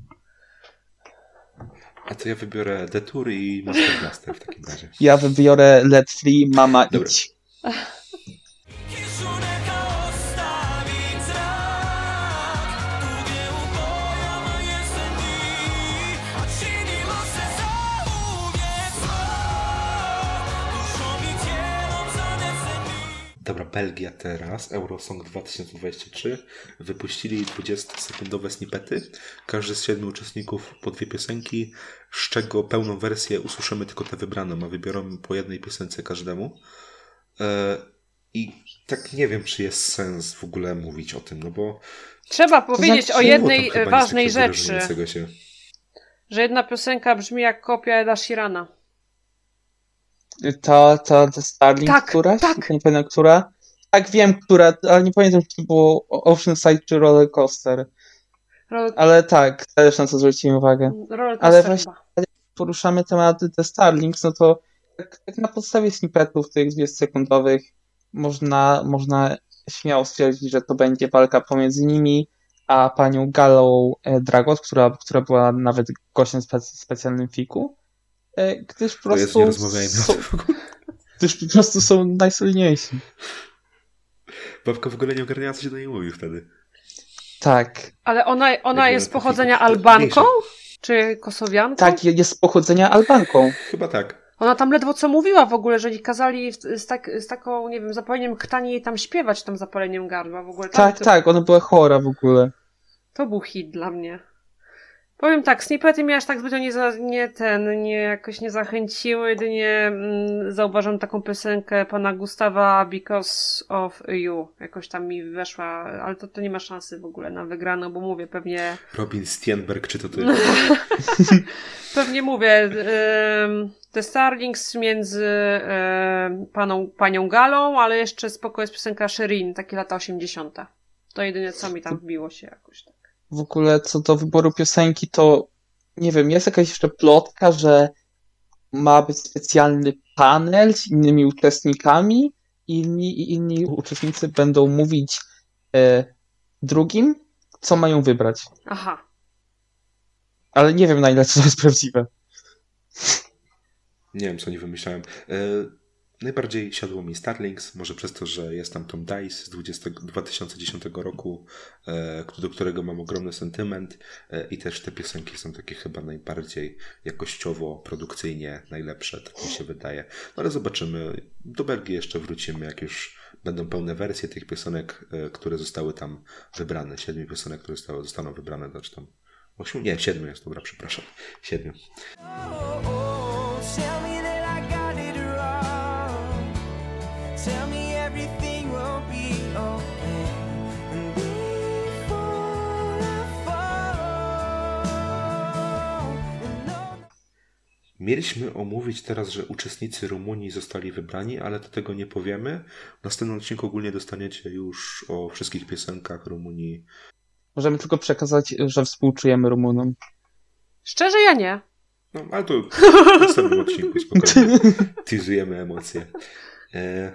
A: A to ja wybiorę Detour i Master Blaster w takim razie.
C: Ja wybiorę Let Free, Mama
A: Dobra.
C: idź.
A: Dobra, Belgia teraz, Eurosong 2023. Wypuścili 20-sekundowe snippety. Każdy z siedmiu uczestników po dwie piosenki, z czego pełną wersję usłyszymy tylko tę wybraną, a wybiorą po jednej piosence każdemu. E, I tak nie wiem, czy jest sens w ogóle mówić o tym, no bo
B: Trzeba powiedzieć
C: znaczy,
B: o jednej
A: nic
B: ważnej rzeczy, że jedna piosenka brzmi jak kopia Eda Sheerana.
C: Ta, ta, ta Starling,
B: Tak,
C: która?
B: tak.
C: Nie pamiętam, która. Tak, wiem, która, ale nie pamiętam, czy to było Oceanside czy Roller Coaster. Ale tak, też na to zwróciłem uwagę.
B: roller
C: ale właśnie-
B: chyba.
C: Poruszamy tematy The Starlings, no to tak, tak na podstawie snippetów tych 20-sekundowych można, można śmiało stwierdzić, że to będzie walka pomiędzy nimi a panią Galą e, Dragot, która, która była nawet gościem spe, specjalnym fiku. E, Gdyż po
A: To jest,
C: prostu.
A: nie
C: są,
A: tym w ogóle.
C: gdyż po prostu są najsolidniejsi.
A: Babka w ogóle nie ogarniała, co się do niej mówi wtedy.
C: Tak.
B: Ale ona, ona jest pochodzenia. Albanką? Czy Kosowianką?
C: Tak, je- jest z pochodzenia Albanką.
A: Chyba tak.
B: Ona tam ledwo co mówiła w ogóle, że jej kazali z, z, tak, z taką, nie wiem, zapaleniem krtani jej tam śpiewać, tam zapaleniem gardła w ogóle. Tam
C: Tak,
B: to,
C: tak, ona była chora w ogóle.
B: To był hit dla mnie. Powiem tak, snippety mnie aż tak zbytnio nie, za, nie ten, nie jakoś nie zachęciły, jedynie mm, zauważam taką piosenkę pana Gustawa Because of You. Jakoś tam mi weszła, ale to, to nie ma szansy w ogóle na wygraną, bo mówię, pewnie
A: Robin Stienberg, czy to ty?
B: Pewnie mówię, ym, The Starlings między ym, paną, panią Galą, ale jeszcze spoko jest piosenka Sherin, takie lata 80. To jedynie co mi tam wbiło się jakoś tak.
C: W ogóle co do wyboru piosenki, to nie wiem, jest jakaś jeszcze plotka, że ma być specjalny panel z innymi uczestnikami i inni, inni uczestnicy będą mówić e, drugim, co mają wybrać.
B: Aha.
C: Ale nie wiem na ile to jest prawdziwe.
A: Nie wiem, co nie wymyślałem. E, najbardziej siadło mi Starlings, może przez to, że jest tam Tom Dice z 20, 2010 roku, e, do którego mam ogromny sentyment e, i też te piosenki są takie chyba najbardziej jakościowo, produkcyjnie najlepsze, tak mi się wydaje. No ale zobaczymy. Do Belgii jeszcze wrócimy, jak już będą pełne wersje tych piosenek, e, które zostały tam wybrane. Siedmiu piosenek, które zostały, zostaną wybrane, znaczy tam Ośmiu? Nie, siedmiu jest, dobra, przepraszam. Siedmiu.
D: Oh, oh,
A: Mieliśmy omówić teraz, że uczestnicy Rumunii zostali wybrani, ale do tego nie powiemy. W następnym odcinku ogólnie dostaniecie już o wszystkich piosenkach Rumunii.
C: Możemy tylko przekazać, że współczujemy Rumunom.
B: Szczerze ja nie.
A: No, ale to w następnym odcinku spokojnie. Teasujemy emocje. E,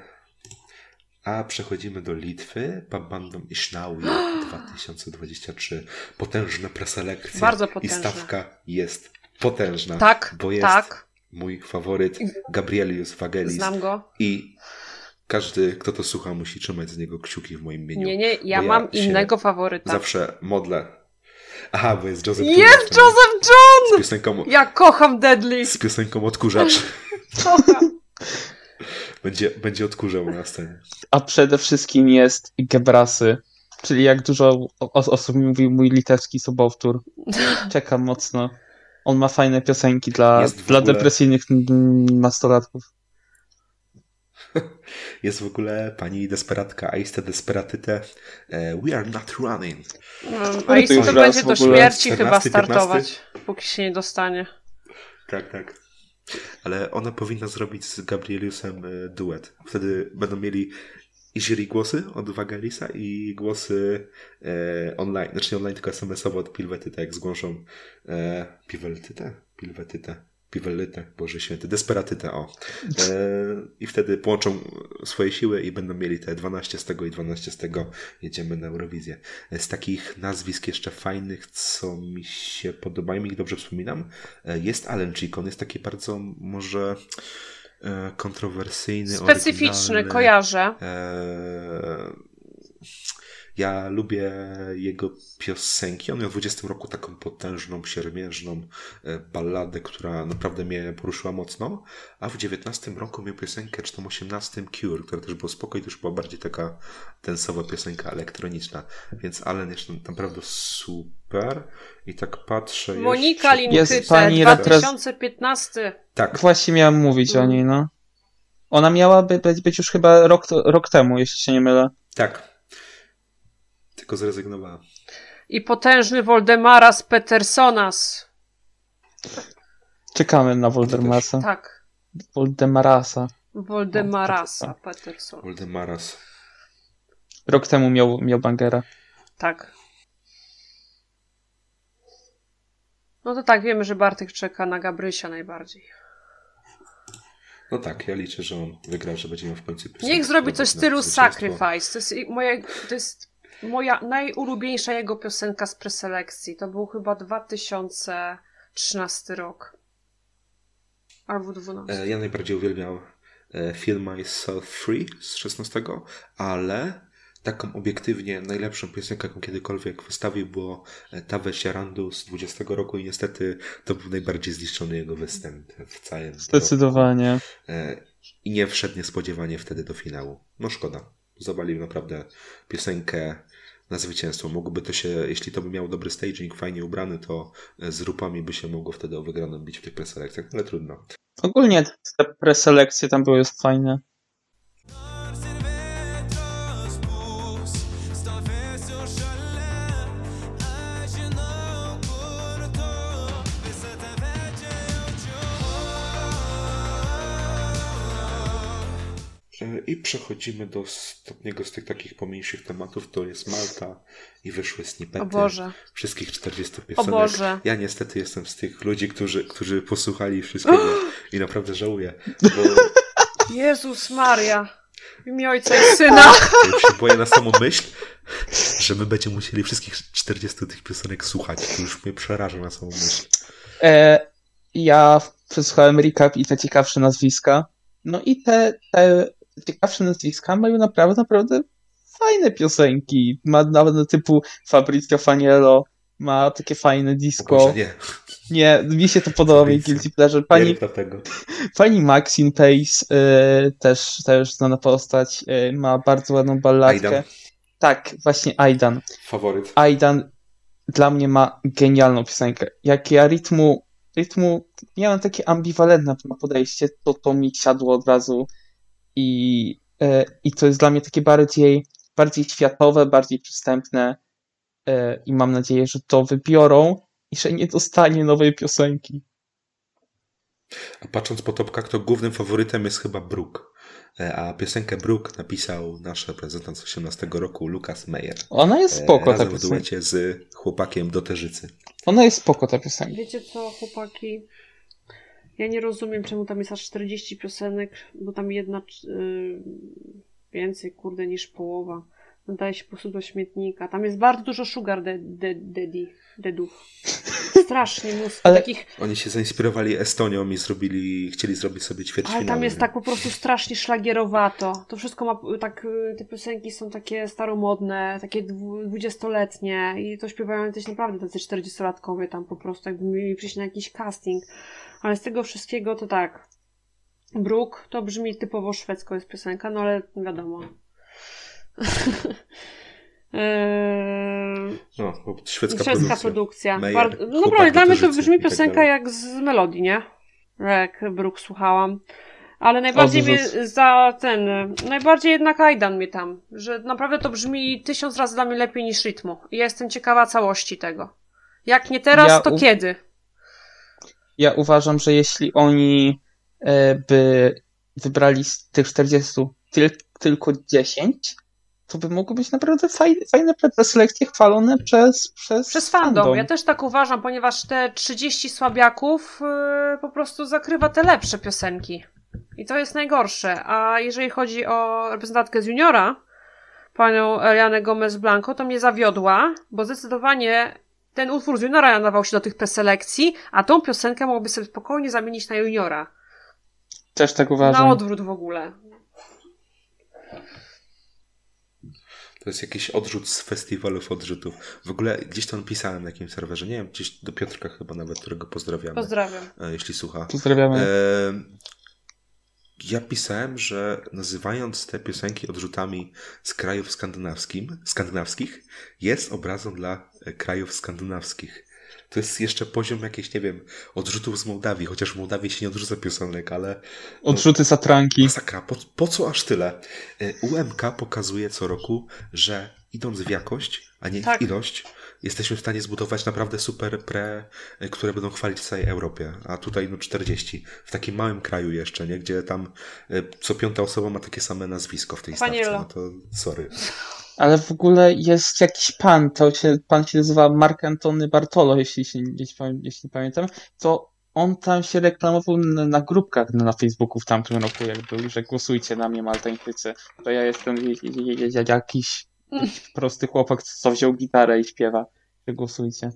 A: a przechodzimy do Litwy. Babandom Isznauje 2023. Potężna preselekcja.
B: Bardzo
A: I
B: potężna.
A: stawka jest potężna.
B: Tak,
A: bo jest
B: tak.
A: mój faworyt Gabrielius Vagelis.
B: Znam go.
A: I każdy, kto to słucha, musi trzymać z niego kciuki w moim imieniu.
B: Nie, nie, ja mam innego faworyta.
A: Zawsze modlę. Aha, bo jest Joseph
B: Jest
A: Jonas,
B: Joseph
A: Z
B: John!
A: piosenką,
B: Ja kocham Deadly.
A: z piosenką Odkurzacz.
B: Kocham.
A: Będzie, będzie odkurzał na scenie.
C: A przede wszystkim jest Gebrasy, czyli jak dużo o- osób mi mówił mój litewski sobowtór. Czekam mocno. On ma fajne piosenki dla, dla
A: ogóle-
C: depresyjnych mm, nastolatków.
A: Jest w ogóle pani desperatka Aiste Desperatyte. E, We are not running.
B: No,
C: to
B: A jeśli
C: już
B: to będzie do śmierci
A: 14,
B: chyba
A: 15?
B: startować, póki się nie dostanie.
A: Tak, tak. Ale ona powinna zrobić z Gabrieliusem e, duet. Wtedy będą mieli i jury głosy od Wagelisa i głosy e, online. Znaczy online, tylko SMS-owo od Pilwetyta, jak zgłoszą e, Piweltytę? Pilwetytę. Piwellytę, Boże Święty, Desperatytę, o. E, I wtedy połączą swoje siły i będą mieli te 12 z tego i 12 z tego. Jedziemy na Eurowizję. E, Z takich nazwisk jeszcze fajnych, co mi się podobają, ich dobrze wspominam, e, jest Alan Chico. On jest taki bardzo może kontrowersyjny,
B: Specyficzny, kojarzę.
A: Eee, Ja lubię jego piosenki. On miał w 20 roku taką potężną, siermiężną e, balladę, która naprawdę mnie poruszyła mocno. A w 19 roku miał piosenkę, czy tam 18 Cure, która też była spokojna, to już była bardziej taka tensowa piosenka elektroniczna. Więc Allen jest naprawdę super. I tak patrzę
B: Monika
A: jeszcze...
C: Jest
B: Linkyte,
C: pani repre-
B: 2015.
A: Tak,
C: Właśnie miałem mówić o niej, no. Ona miałaby być, być już chyba rok, rok temu, jeśli się nie mylę.
A: tak. Tylko zrezygnowała.
B: I potężny Voldemaras Petersonas.
C: Czekamy na Woldemarasa.
B: Tak.
C: Woldemarasa.
B: Voldemarasa
C: No,
B: Petersona.
A: Voldemaras.
C: Rok temu miał, miał bangera.
B: Tak. No to tak, wiemy, że Bartek czeka na Gabrysia najbardziej.
A: No tak, ja liczę, że on wygra, że będzie miał w końcu piosenkę.
B: Niech zrobi coś w stylu. Sacrifice. To jest, moje, to jest moja najulubieńsza jego piosenka z preselekcji. To był chyba 2013 rok. Albo 12.
A: E, Ja najbardziej uwielbiam e, Feel Myself Free z 16, ale taką obiektywnie najlepszą piosenkę, jaką kiedykolwiek wystawił, było e, Tave Siarandu z 20 roku i niestety to był najbardziej zniszczony jego występ w całym roku.
C: Zdecydowanie.
A: E, I nie wszedł niespodziewanie wtedy do finału. No szkoda. Zawalił naprawdę piosenkę na zwycięstwo. Mogłoby to się, jeśli to by miał dobry staging, fajnie ubrany, to z rupami by się mogło wtedy o wygraną bić w tych preselekcjach, ale trudno.
C: Ogólnie te preselekcje tam były fajne.
A: I przechodzimy do ostatniego z tych takich pomniejszych tematów, to jest Malta i wyszły snippety
B: O Boże.
A: wszystkich 40
B: O
A: piosenek.
B: Boże.
A: Ja niestety jestem z tych ludzi, którzy, którzy posłuchali wszystkiego i naprawdę żałuję, bo
B: Jezus Maria. W imię Ojca i Syna.
A: ja już się boję na samą myśl, że my będziemy musieli wszystkich 40 tych piosenek słuchać. To już mnie przeraża na samą myśl.
C: E, ja przesłuchałem recap i te ciekawsze nazwiska. No i te, te ciekawsze nazwiska mają naprawdę, naprawdę fajne piosenki. Ma nawet typu Fabrizio Faniello, ma takie fajne disco.
A: Nie.
C: Nie, mi się to podoba, mi
A: Fabrizio.
C: Guilty Pleasure. Pani, pani Maxine Pace, y, też, też znana postać, y, ma bardzo ładną balladkę.
A: Aidan.
C: Tak, właśnie Aidan.
A: Faworyt.
C: Aidan dla mnie ma genialną piosenkę. Jak ja rytmu, rytmu miałem takie ambiwalentne podejście, to to mi siadło od razu i, e, i to jest dla mnie takie bardziej, bardziej światowe, bardziej przystępne e, i mam nadzieję, że to wybiorą i że nie dostanie nowej piosenki.
A: A patrząc po topkach, to głównym faworytem jest chyba Brook. E, A piosenkę Brook napisał nasz reprezentant z 18 roku, Lukas Meyer.
C: Ona jest spoko, ta
A: Razem w
C: piosenka.
A: duecie z chłopakiem do Terzycy.
C: Ona jest spoko, ta piosenka.
B: Wiecie co, chłopaki? Ja nie rozumiem, czemu tam jest aż 40 piosenek, bo tam jedna yy, więcej, kurde, niż połowa. Nadaje się po prostu do śmietnika. Tam jest bardzo dużo sugar de, de, daddy, deadów. Strasznie mnóstwo
C: Ale-
B: takich.
A: Oni się zainspirowali Estonią i zrobili, chcieli zrobić sobie ćwierćfinały.
B: Ale tam jest tak po prostu strasznie szlagierowato. To wszystko ma tak, y, te piosenki są takie staromodne, takie dwu- dwudziestoletnie i to śpiewają jacyś naprawdę tacy czterdziestolatkowie tam po prostu, jakby mieli przyjść na jakiś casting. Ale z tego wszystkiego to tak. Brook to brzmi typowo szwedzko jest piosenka, no ale wiadomo. Eee,
A: No, szwedzka,
B: Szwedzka
A: produkcja.
B: produkcja. Bar- no naprawdę, dla mnie to brzmi
A: tak
B: piosenka jak z melodii, nie? Jak Brook słuchałam. Ale najbardziej mnie za ten, najbardziej jednak Aidan mnie tam, że naprawdę to brzmi tysiąc razy dla mnie lepiej niż rytmu. I ja jestem ciekawa całości tego. Jak nie teraz,
C: Ja
B: to
C: u-
B: kiedy?
C: Ja uważam, że jeśli oni e, by wybrali z tych 40 tyl, tylko 10, to by mogły być naprawdę fajne, fajne preselekcje chwalone przez, przez,
B: Przez fandom. Ja też tak uważam, ponieważ te 30 słabiaków yy, po prostu zakrywa te lepsze piosenki. I to jest najgorsze. A jeżeli chodzi o reprezentantkę z juniora, panią Elianę Gomez Blanco, to mnie zawiodła, bo zdecydowanie ten utwór z juniora nadawał się do tych preselekcji, a tą piosenkę mogłoby sobie spokojnie zamienić na juniora.
C: Też tak uważam.
B: Na odwrót w ogóle.
A: To jest jakiś odrzut z festiwalów odrzutów. W ogóle gdzieś tam pisałem na jakimś serwerze, nie wiem, gdzieś do Piotrka chyba nawet, którego pozdrawiamy,
B: Pozdrawiam.
A: e, jeśli słucha.
C: Pozdrawiamy.
A: E, ja pisałem, że nazywając te piosenki odrzutami z krajów skandynawskim, skandynawskich, jest obrazą dla e, krajów skandynawskich. To jest jeszcze poziom jakiś, nie wiem, odrzutów z Mołdawii, chociaż w Mołdawii się nie odrzuca piosenek, ale
C: Odrzuty satranki.
A: Masakra, po, po co aż tyle? Y, UMK pokazuje co roku, że idąc w jakość, a nie
B: Tak.
A: w ilość, jesteśmy w stanie zbudować naprawdę super pre, y, które będą chwalić w całej Europie. A tutaj no 40. W takim małym kraju jeszcze, nie? Gdzie tam y, co piąta osoba ma takie same nazwisko w tej
B: Paniello.
A: stawce. No to sorry.
C: Ale w ogóle jest jakiś pan, to się, pan się nazywa Mark Antony Bartolo, jeśli, się, jeśli, pamię- jeśli pamiętam, to on tam się reklamował na, na grupkach na Facebooku w tamtym roku, jak był, że głosujcie na mnie Maltańczycy, że ja jestem je- je- je- je- prosty chłopak, co wziął gitarę i śpiewa, głosujcie.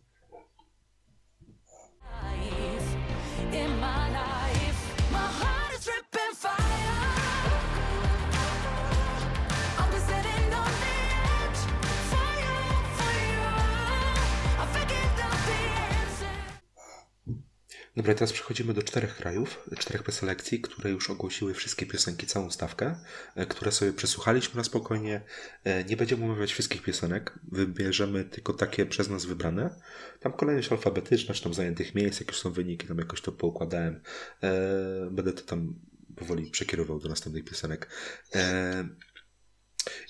A: Dobra, teraz przechodzimy do czterech krajów, czterech preselekcji, które już ogłosiły wszystkie piosenki, całą stawkę, e, które sobie przesłuchaliśmy na spokojnie. E, Nie będziemy omawiać wszystkich piosenek, wybierzemy tylko takie przez nas wybrane. Tam kolejność alfabetyczna, czy tam zajętych miejsc, jak już są wyniki, tam jakoś to poukładałem. E, Będę to tam powoli przekierował do następnych piosenek.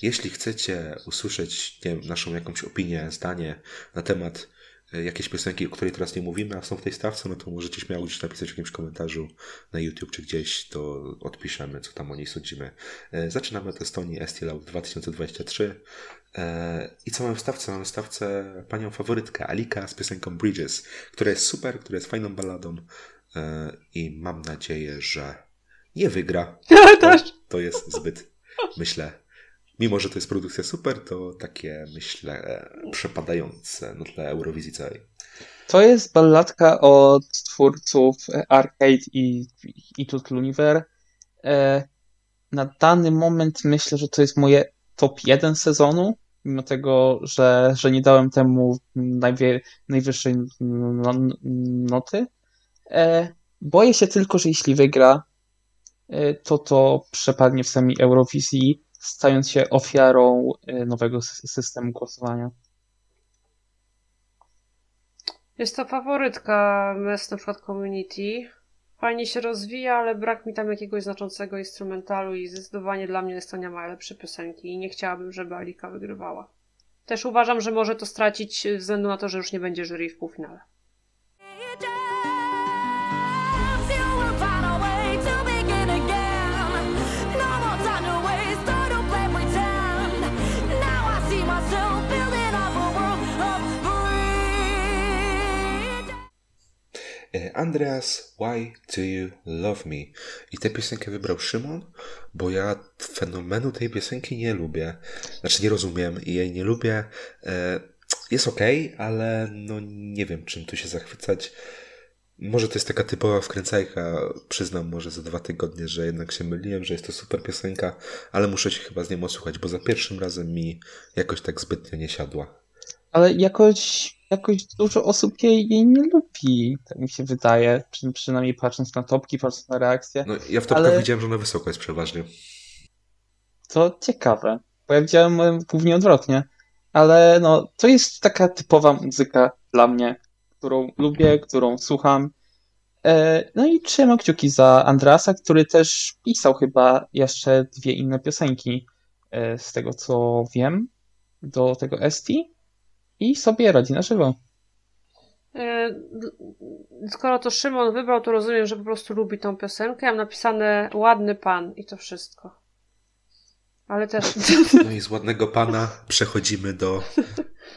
A: Jeśli chcecie usłyszeć wiem, naszą jakąś opinię, zdanie na temat e, jakiejś piosenki, o której teraz nie mówimy, a są w tej stawce, no to możecie śmiało gdzieś napisać w jakimś komentarzu na YouTube czy gdzieś, to odpiszemy, co tam o niej sądzimy. E, Zaczynamy od Estonii Estilaut 2023. E, I co mamy w stawce? Mamy w stawce panią faworytkę, Alika z piosenką Bridges, która jest super, która jest fajną balladą e, i mam nadzieję, że nie wygra. To, to jest zbyt, myślę, mimo że to jest produkcja super, to takie, myślę, przepadające na tle Eurowizji całej.
C: To jest balladka od twórców Arcade i, i Tut Luniver. E, na dany moment myślę, że to jest moje top 1 sezonu, mimo tego, że, że nie dałem temu najwie, najwyższej no, noty. E, boję się tylko, że jeśli wygra, e, to to przepadnie w samej Eurowizji, stając się ofiarą e, nowego sy- systemu głosowania.
B: Jest to faworytka Mess na przykład Community. Fajnie się rozwija, ale brak mi tam jakiegoś znaczącego instrumentalu i zdecydowanie dla mnie Estonia ma lepsze piosenki i nie chciałabym, żeby Alika wygrywała. Też uważam, że może to stracić ze względu na to, że już nie będzie jury w półfinale.
A: Andreas, Why Do You Love Me? I tę piosenkę wybrał Szymon, bo ja fenomenu tej piosenki nie lubię. Znaczy nie rozumiem i jej nie lubię. E, Jest okej, ale no nie wiem czym tu się zachwycać. Może to jest taka typowa wkręcajka, przyznam może za dwa tygodnie, że jednak się myliłem, że jest to super piosenka, ale muszę się chyba z nią osłuchać, bo za pierwszym razem mi jakoś tak zbytnio nie siadła.
C: Ale jakoś, jakoś dużo osób jej, jej nie lubi, tak mi się wydaje. Przy, przynajmniej patrząc na topki, patrząc na reakcje.
A: No ja w topkach
C: Ale-
A: widziałem, że ona wysoko jest przeważnie.
C: To ciekawe, bo ja widziałem głównie odwrotnie. Ale no, to jest taka typowa muzyka dla mnie, którą lubię, którą słucham. E, No i trzymam kciuki za Andrasa, który też pisał chyba jeszcze dwie inne piosenki, e, z tego co wiem, do tego ST i sobie radzi na żywo.
B: E, Skoro to Szymon wybrał, to rozumiem, że po prostu lubi tą piosenkę. Ja mam napisane ładny pan i to wszystko. Ale też.
A: No i z ładnego pana przechodzimy do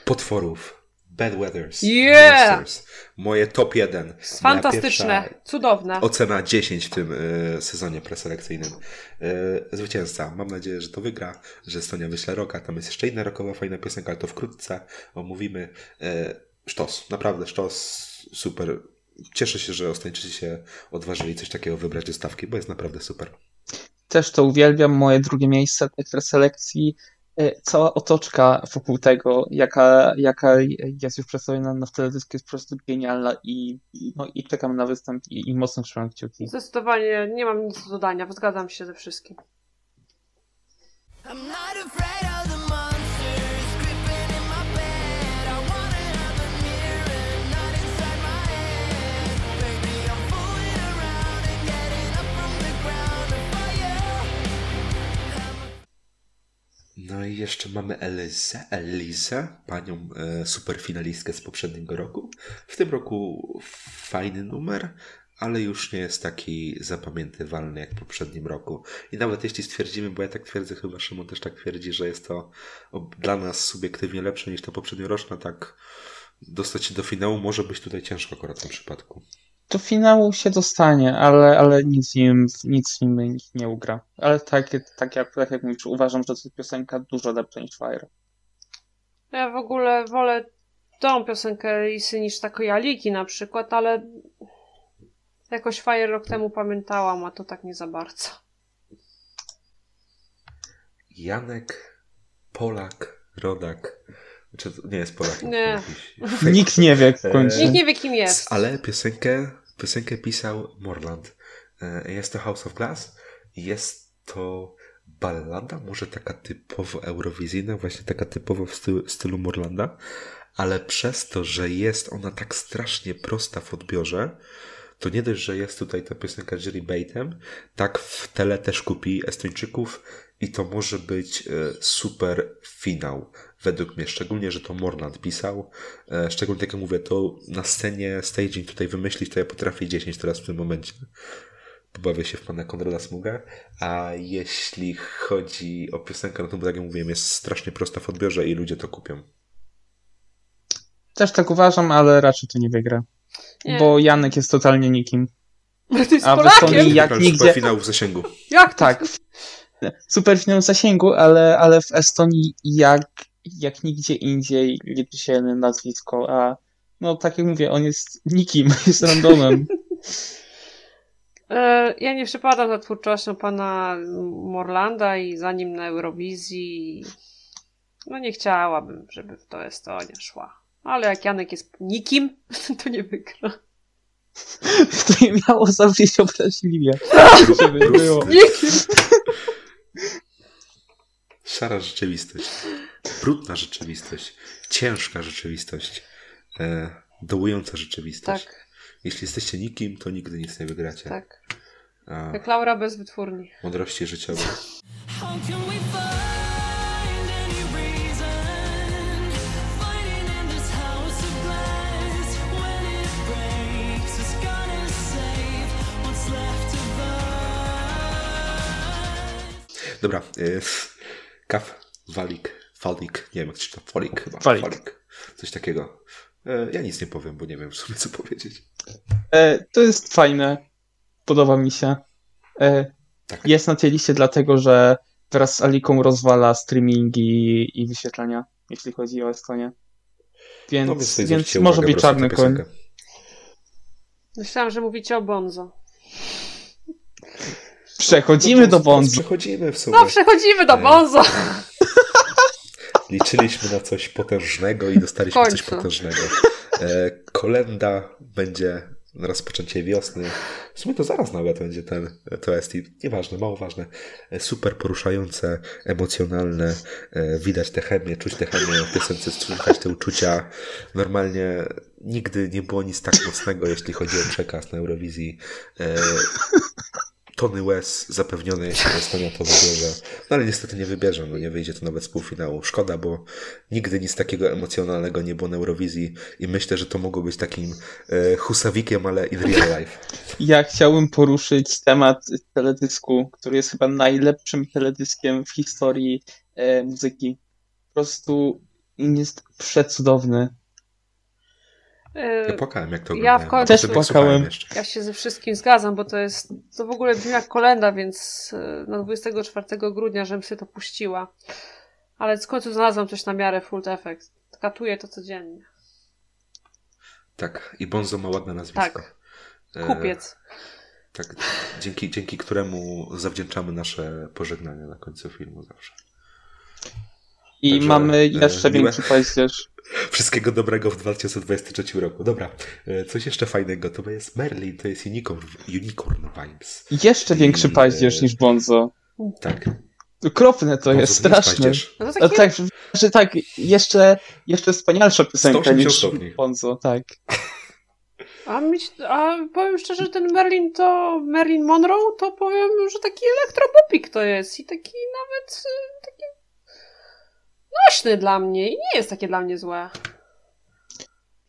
A: potworów. Bad Weathers.
B: Yeah!
A: Monsters. Moje top 1.
B: Fantastyczne, cudowne.
A: Ocena 10 w tym e, sezonie preselekcyjnym. E, zwycięzca. Mam nadzieję, że to wygra, że Estonia wyśle roka. Tam jest jeszcze inna rokowa fajna piosenka, ale to wkrótce omówimy. E, sztos. Naprawdę sztos. Super. Cieszę się, że Ostańczycy się odważyli coś takiego wybrać do stawki, bo jest naprawdę super.
C: Też to uwielbiam. Moje drugie miejsce tej preselekcji. E, Cała otoczka wokół tego, jaka, jaka jest już przedstawiona na teledysku, jest po prostu genialna i, i- no, i czekam na występ i, i mocno trzymam kciuki.
B: Zdecydowanie nie mam nic do dodania. Zgadzam się ze wszystkim.
E: I'm not afraid
A: No i jeszcze mamy Elizę, Elizę, panią e, superfinalistkę z poprzedniego roku. W tym roku fajny numer, ale już nie jest taki zapamiętywalny jak w poprzednim roku. I nawet jeśli stwierdzimy, bo ja tak twierdzę, chyba Szymon też tak twierdzi, że jest to dla nas subiektywnie lepsze niż ta poprzednioroczna, tak dostać się do finału może być tutaj ciężko akurat w tym przypadku.
C: Do finału się dostanie, ale, ale nic, nim, nic nim nie ugra. Ale tak, tak, jak, tak jak mówisz, uważam, że to jest piosenka dużo lepsza niż Fire.
B: Ja w ogóle wolę tą piosenkę Lisy niż Takojaliki na przykład, ale jakoś Fire rok temu pamiętałam, a to tak nie za bardzo.
A: Janek, Polak, Rodak. Czy to nie jest Polak?
B: Nie.
C: Nikt nie wie w końcu.
B: Nikt nie wie kim jest.
A: Ale piosenkę, piosenkę pisał Morland. E, Jest to House of Glass. Jest to ballada, może taka typowo eurowizyjna, właśnie taka typowo w stylu, stylu Morlanda, ale przez to, że jest ona tak strasznie prosta w odbiorze, to nie dość, że jest tutaj ta piosenka Jerry Baitem, tak w tele też kupi Estończyków i to może być e, super finał, według mnie. Szczególnie, że to Morland pisał. E, Szczególnie, tak jak mówię, to na scenie staging tutaj wymyślić, to ja potrafię 10 teraz w tym momencie. Pobawię się w pana Konrada Smugę. A jeśli chodzi o piosenkę, no to tak jak mówiłem, jest strasznie prosta w odbiorze i ludzie to kupią.
C: Też tak uważam, ale raczej to nie wygra.
B: Nie.
C: Bo Janek jest totalnie nikim. A w? Estonii jak nigdzie...
A: finał w zasięgu.
B: Jak?
C: Tak. Super finał zasięgu, ale, ale w Estonii jak, jak nigdzie indziej liczy się nazwisko, a no tak jak mówię, on jest nikim, jest randomem.
B: E, Ja nie przepadam za twórczością pana Morlanda i za nim na Eurowizji. No nie chciałabym, żeby w to Estonia szła. Ale jak Janek jest nikim, to nie wygra.
C: To nie miało zabrzmieć obraźliwie. Żeby było.
B: Nikim!
A: Szara rzeczywistość. Brudna rzeczywistość. Ciężka rzeczywistość. E, dołująca rzeczywistość.
B: Tak,
A: Jeśli jesteście nikim, to nigdy nic nie wygracie.
B: tak.
A: A,
B: Jak Laura bez wytwórni.
A: mądrości życiowe.
E: How can we find any reason fighting in this house of glass when it breaks? It's gonna save what's left of us.
A: Dobra. E, kaf, walik, falik. Nie wiem, jak to czyta. Folik chyba.
C: Falik.
A: Coś takiego. E, ja nic nie powiem, bo nie wiem w sumie co powiedzieć.
C: E, to jest fajne. Podoba mi się. E,
A: Tak.
C: Jest na tej liście dlatego, że wraz z Aliką rozwala streamingi i wyświetlenia, jeśli chodzi o Estonię. Więc,
A: No więc,
C: może być czarny koń.
B: Myślałam, że mówicie o Bonzo.
C: Przechodzimy do Bonzo.
A: Przechodzimy w sumie.
B: No, przechodzimy do
A: Nie.
B: Bonzo!
A: Liczyliśmy na coś potężnego i dostaliśmy coś potężnego. E, kolenda będzie na rozpoczęcie wiosny. W sumie to zaraz nawet będzie ten to jest i nieważne, mało ważne. E, Super poruszające, emocjonalne. E, widać tę chemię, czuć tę chemię w piosence, słychać te uczucia. Normalnie nigdy nie było nic tak mocnego, jeśli chodzi o przekaz na Eurowizji. Tony łez zapewnione, jeśli Estonia to wybierze. No ale niestety nie wybierze, no nie wyjdzie to nawet z półfinału. Szkoda, bo nigdy nic takiego emocjonalnego nie było na Eurowizji i myślę, że to mogło być takim e, husawikiem, ale in real life.
C: Ja chciałbym poruszyć temat teledysku, który jest chyba najlepszym teledyskiem w historii e, muzyki. Po prostu jest przecudowny.
A: Ja płakałem jak to
B: Ja w końcu-
C: Też płakałem.
B: Ja się ze wszystkim zgadzam, bo to jest, to w ogóle brzmi jak kolenda, więc e, na 24 grudnia, żebym sobie to puściła. Ale w końcu znalazłam coś na miarę full effect. Katuję to codziennie.
A: Tak, i Bonzo ma ładne nazwisko.
B: Tak.
A: E,
B: Kupiec.
A: tak, dzięki, dzięki któremu zawdzięczamy nasze pożegnania na końcu filmu zawsze.
C: I
A: Także,
C: mamy
A: e,
C: jeszcze
A: miłe-
C: większy paździerz.
A: Wszystkiego dobrego w 2023 roku. Dobra, e, coś jeszcze fajnego. To jest Merlin, to jest Unicorn, Unicorn Vibes.
C: Jeszcze większy
A: I,
C: paździerz
A: e,
C: niż Bonzo.
A: Tak.
C: Okropne to
A: Bonzo
C: jest, straszne.
A: paździerz.
B: No to takie,
C: tak, że, że tak, jeszcze, jeszcze wspanialsza piosenka
A: 180
C: niż
A: stopni.
C: Bonzo, tak.
B: a, mi, a powiem szczerze, że ten Merlin to, Merlin Monroe, to powiem, że taki elektropopik to jest i taki nawet, e, taki nośny dla mnie i nie jest takie dla mnie złe.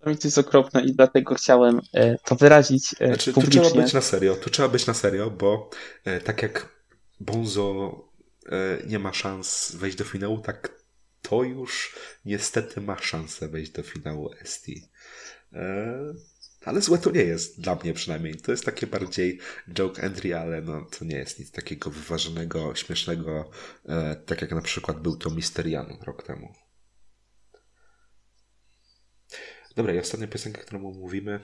C: To mi to jest okropne i dlatego chciałem e, to wyrazić e,
A: Znaczy, tu
C: publicznie.
A: trzeba być na serio. Tu trzeba być na serio, bo e, tak jak Bonzo e, nie ma szans wejść do finału, tak to już niestety ma szansę wejść do finału ST. Ale złe to nie jest, dla mnie przynajmniej. To jest takie bardziej joke entry, ale no, to nie jest nic takiego wyważonego, śmiesznego, e, tak jak na przykład był to Misterian rok temu. Dobra, i ostatnia piosenka, którą mówimy e,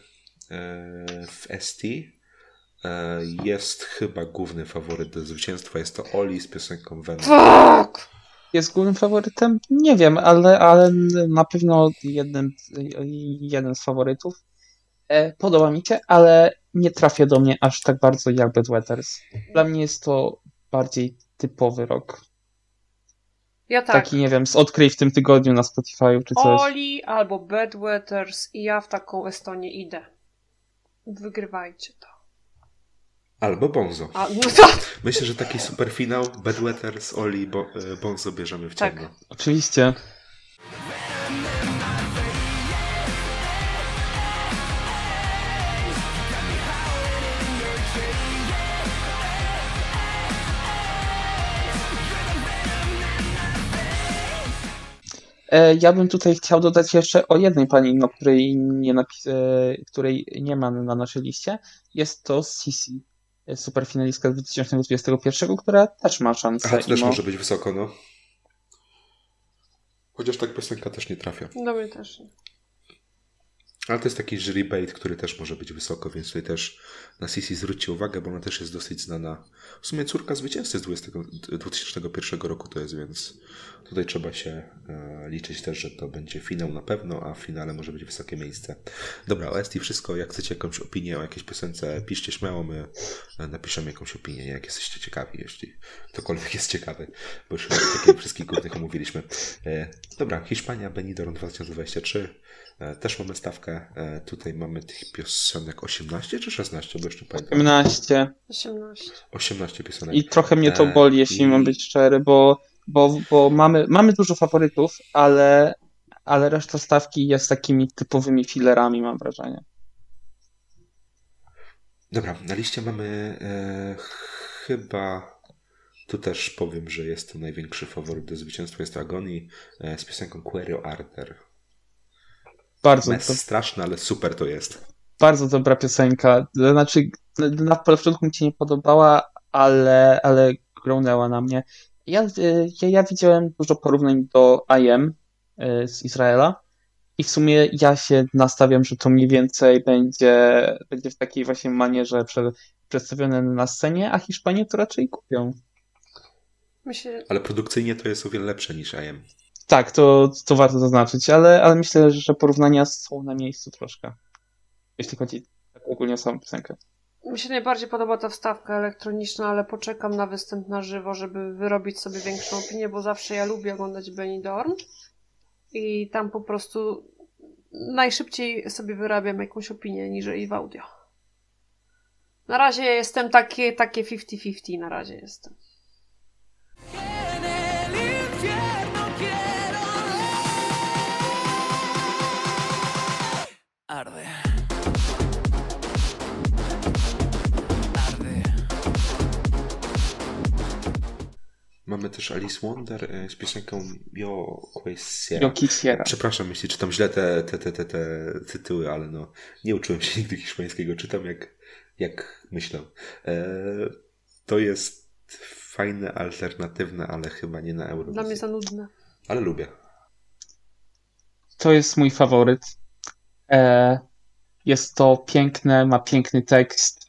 A: w ST e, jest chyba główny faworyt do zwycięstwa. Jest to Oli z piosenką Venom.
B: Fuck!
C: Jest głównym faworytem? Nie wiem, ale, ale na pewno jednym, jeden z faworytów. E, podoba mi się, ale nie trafia do mnie aż tak bardzo jak Bad Wetters. Dla mnie jest to bardziej typowy rok.
B: Ja tak.
C: Taki, nie wiem, z odkryj w tym tygodniu na Spotify czy coś.
B: Oli albo Bedwetters i ja w taką Estonię idę. Wygrywajcie to.
A: Albo Bonzo.
B: A, no to,
A: Myślę, że taki super finał Bedwetters, Oli, bo, e, Bonzo bierzemy w
B: Tak.
A: ciemno.
C: Oczywiście. Ja bym tutaj chciał dodać jeszcze o jednej pani, no, której, nie napis- e, której nie ma na naszej liście. Jest to Sisi, e, superfinalistka z 2021, która też ma szansę.
A: Aha, to też
C: ma-
A: może być wysoko, no. Chociaż tak piosenka też nie trafia.
B: do mnie też. nie.
A: Ale to jest taki jury bait, który też może być wysoko, więc tutaj też na Sisi zwróćcie uwagę, bo ona też jest dosyć znana. W sumie córka zwycięzcy z 20, 2001 roku to jest, więc tutaj trzeba się e, liczyć też, że to będzie finał na pewno, a w finale może być wysokie miejsce. Dobra, o Esti wszystko. Jak chcecie jakąś opinię o jakiejś piosence, piszcie śmiało, my e, napiszemy jakąś opinię, jak jesteście ciekawi, jeśli ktokolwiek jest ciekawy, bo już chyba takie wszystkich głównych omówiliśmy. E, dobra, Hiszpania, Benidorm 2023. E, Też mamy stawkę. E, Tutaj mamy tych piosenek 18 czy 16, bo nie pamiętam.
C: 18.
B: 18.
A: 18 piosenek.
C: I trochę mnie to
A: E,
C: boli, jeśli
A: i-
C: mam być szczery, bo, bo, bo mamy, mamy dużo faworytów, ale, ale reszta stawki jest takimi typowymi filerami, mam wrażenie.
A: Dobra, na liście mamy e, chyba. Tu też powiem, że jest to największy faworyt do zwycięstwa. Jest to Agoni e, z piosenką Querio Arter.
C: Bardzo.
A: Mes
C: To,
A: straszne, ale super to jest.
C: bardzo dobra piosenka. Znaczy, na, początku mi się nie podobała, ale, ale grąnęła na mnie. Ja, ja, ja widziałem dużo porównań do IM e, z Izraela i w sumie ja się nastawiam, że to mniej więcej będzie, będzie w takiej właśnie manierze przed, przedstawione na scenie, a Hiszpanie to raczej kupią.
B: Myślę,
A: Ale produkcyjnie to jest o wiele lepsze niż IM.
C: Tak, to, to warto zaznaczyć, ale, ale myślę, że porównania są na miejscu troszkę. Jeśli chodzi tak ogólnie o samą piosenkę.
B: mi się najbardziej podoba ta wstawka elektroniczna, ale poczekam na występ na żywo, żeby wyrobić sobie większą opinię, bo zawsze ja lubię oglądać Benidorm i tam po prostu najszybciej sobie wyrabiam jakąś opinię niżeli w audio. Na razie jestem takie, takie 50-50 na razie jestem.
A: Mamy też Alice Wonder e, z piosenką Yo Quisiera.
C: Yo.
A: Przepraszam, jeśli czytam źle te, te, te, te, te tytuły, ale no nie uczyłem się nigdy hiszpańskiego. Czytam jak, jak myślę. E, to jest fajne, alternatywne, ale chyba nie na
B: Dla mnie
A: Eurowizję.
B: za nudne.
A: Ale lubię.
C: To jest mój faworyt. E, jest to piękne, ma piękny tekst.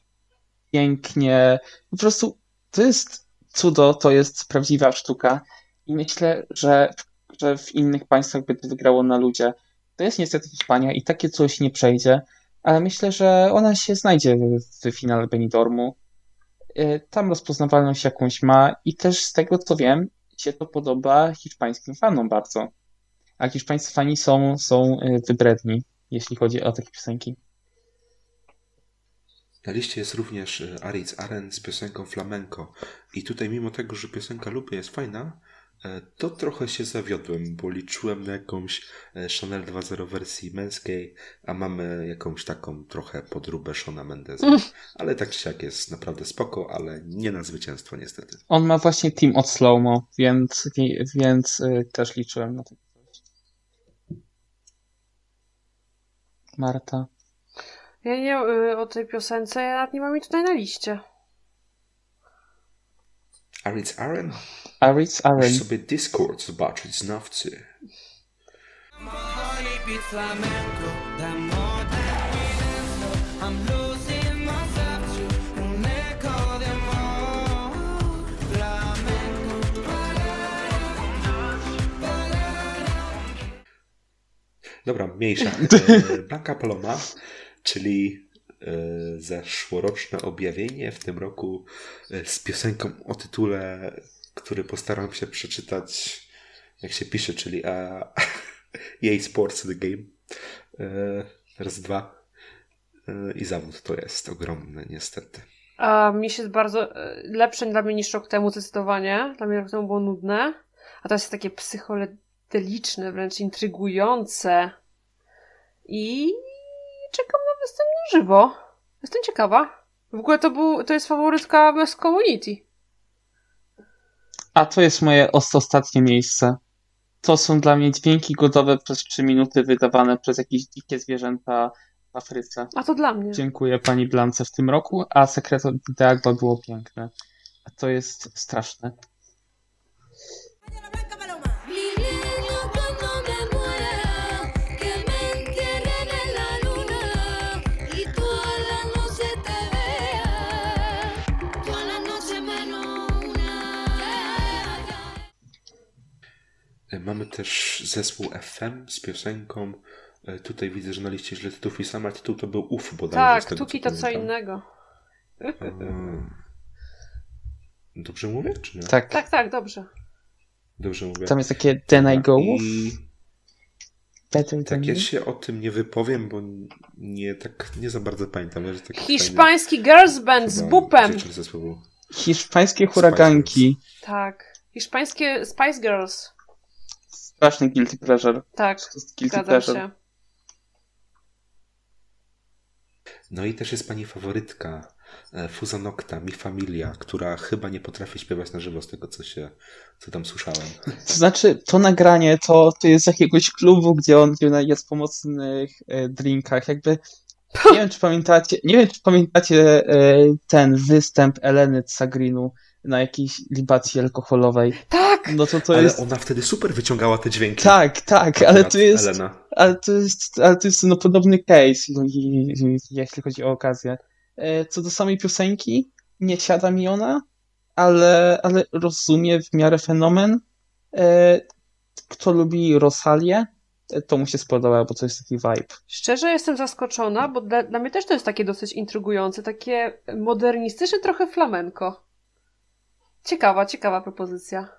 C: Pięknie. Po prostu to jest cudo, to jest prawdziwa sztuka. I myślę, że, że w innych państwach by to wygrało na ludzie. To jest niestety Hiszpania i takie coś nie przejdzie, ale myślę, że ona się znajdzie w, finale Benidormu. E, Tam rozpoznawalność jakąś ma i też z tego co wiem, się to podoba hiszpańskim fanom bardzo. A hiszpańscy fani są, są y, wybredni, jeśli chodzi o takie piosenki.
A: Na liście jest również e, Aritz Aren z piosenką Flamenco. I tutaj, mimo tego, że piosenka lubię, jest fajna, e, to trochę się zawiodłem, bo liczyłem na jakąś e, Chanel 2.0 wersji męskiej, a mamy jakąś taką trochę podróbę Shona Mendeza. Ale tak czy siak jest naprawdę spoko, ale nie na zwycięstwo niestety.
C: On ma właśnie team od Slowmo, więc, więc y, też liczyłem na coś. Marta.
B: Ja nie y, o tej piosence, ja nawet nie mam jej tutaj na liście.
A: Aritz Aren?
C: Aritz Aren.
A: Musisz sobie Discord zobaczyć, znawcy. Dobra, mniejsza. Blanca Paloma, czyli e, zeszłoroczne objawienie w tym roku e, z piosenką o tytule, który postaram się przeczytać, jak się pisze, czyli a, EA Sports The Game. E, Raz, dwa. I zawód to jest ogromny, niestety.
B: A mi się bardzo lepsze dla mnie niż rok temu zdecydowanie. Dla mnie rok temu było nudne. A to jest takie psychodeliczne, wręcz intrygujące. I czekam żywo. Jestem ciekawa. W ogóle to, był, to jest faworytka bez community.
C: A to jest moje os- ostatnie miejsce. To są dla mnie dźwięki godowe przez 3 minuty wydawane przez jakieś dzikie zwierzęta w Afryce.
B: A to dla mnie.
C: Dziękuję pani Blance w tym roku, a Secreto de Agua było piękne. A to jest straszne.
A: Mamy też zespół FM z piosenką. e, Tutaj widzę, że na liście źle tytuł wpisałem, ale tytuł to był UF bodajże.
B: Tak,
A: z tego,
B: Tuki
A: co
B: to co innego.
A: E, Dobrze mówię, czy nie?
C: Tak,
B: Tak, tak, dobrze.
A: Dobrze mówię.
C: tam jest takie Then I Go
A: I tak, ja się o tym nie wypowiem, bo nie tak nie za bardzo pamiętam. ale taki
B: Hiszpański girls band z bupem.
C: Hiszpańskie huraganki.
B: Tak. Hiszpańskie Spice Girls.
C: Straszny guilty pleasure.
B: Tak,
C: guilty
B: zgadzam
C: pleasure.
B: się.
A: No i też jest pani faworytka e, Fuza Nocta, Mi Familia, która chyba nie potrafi śpiewać na żywo z tego, co się, co tam słyszałem.
C: To znaczy, to nagranie to, to jest z jakiegoś klubu, gdzie on jest po mocnych e, drinkach. Jakby Nie wiem, czy pamiętacie, nie wiem, czy pamiętacie e, ten występ Eleny Cagrinu na jakiejś libacji alkoholowej.
B: Tak!
C: No to to
A: Ale
C: jest...
A: ona wtedy super wyciągała te dźwięki.
C: Tak, tak, ale to jest...
A: Elena.
C: Ale to jest, ale to jest no, podobny case, no, i- i- jeśli chodzi o okazję. E, Co do samej piosenki, nie siada mi ona, ale, ale rozumie w miarę fenomen. E, Kto lubi Rosalię, e, to mu się spodoba, bo to jest taki vibe.
B: Szczerze jestem zaskoczona, bo dla, dla mnie też to jest takie dosyć intrygujące, takie modernistyczne trochę flamenko. Ciekawa, ciekawa propozycja.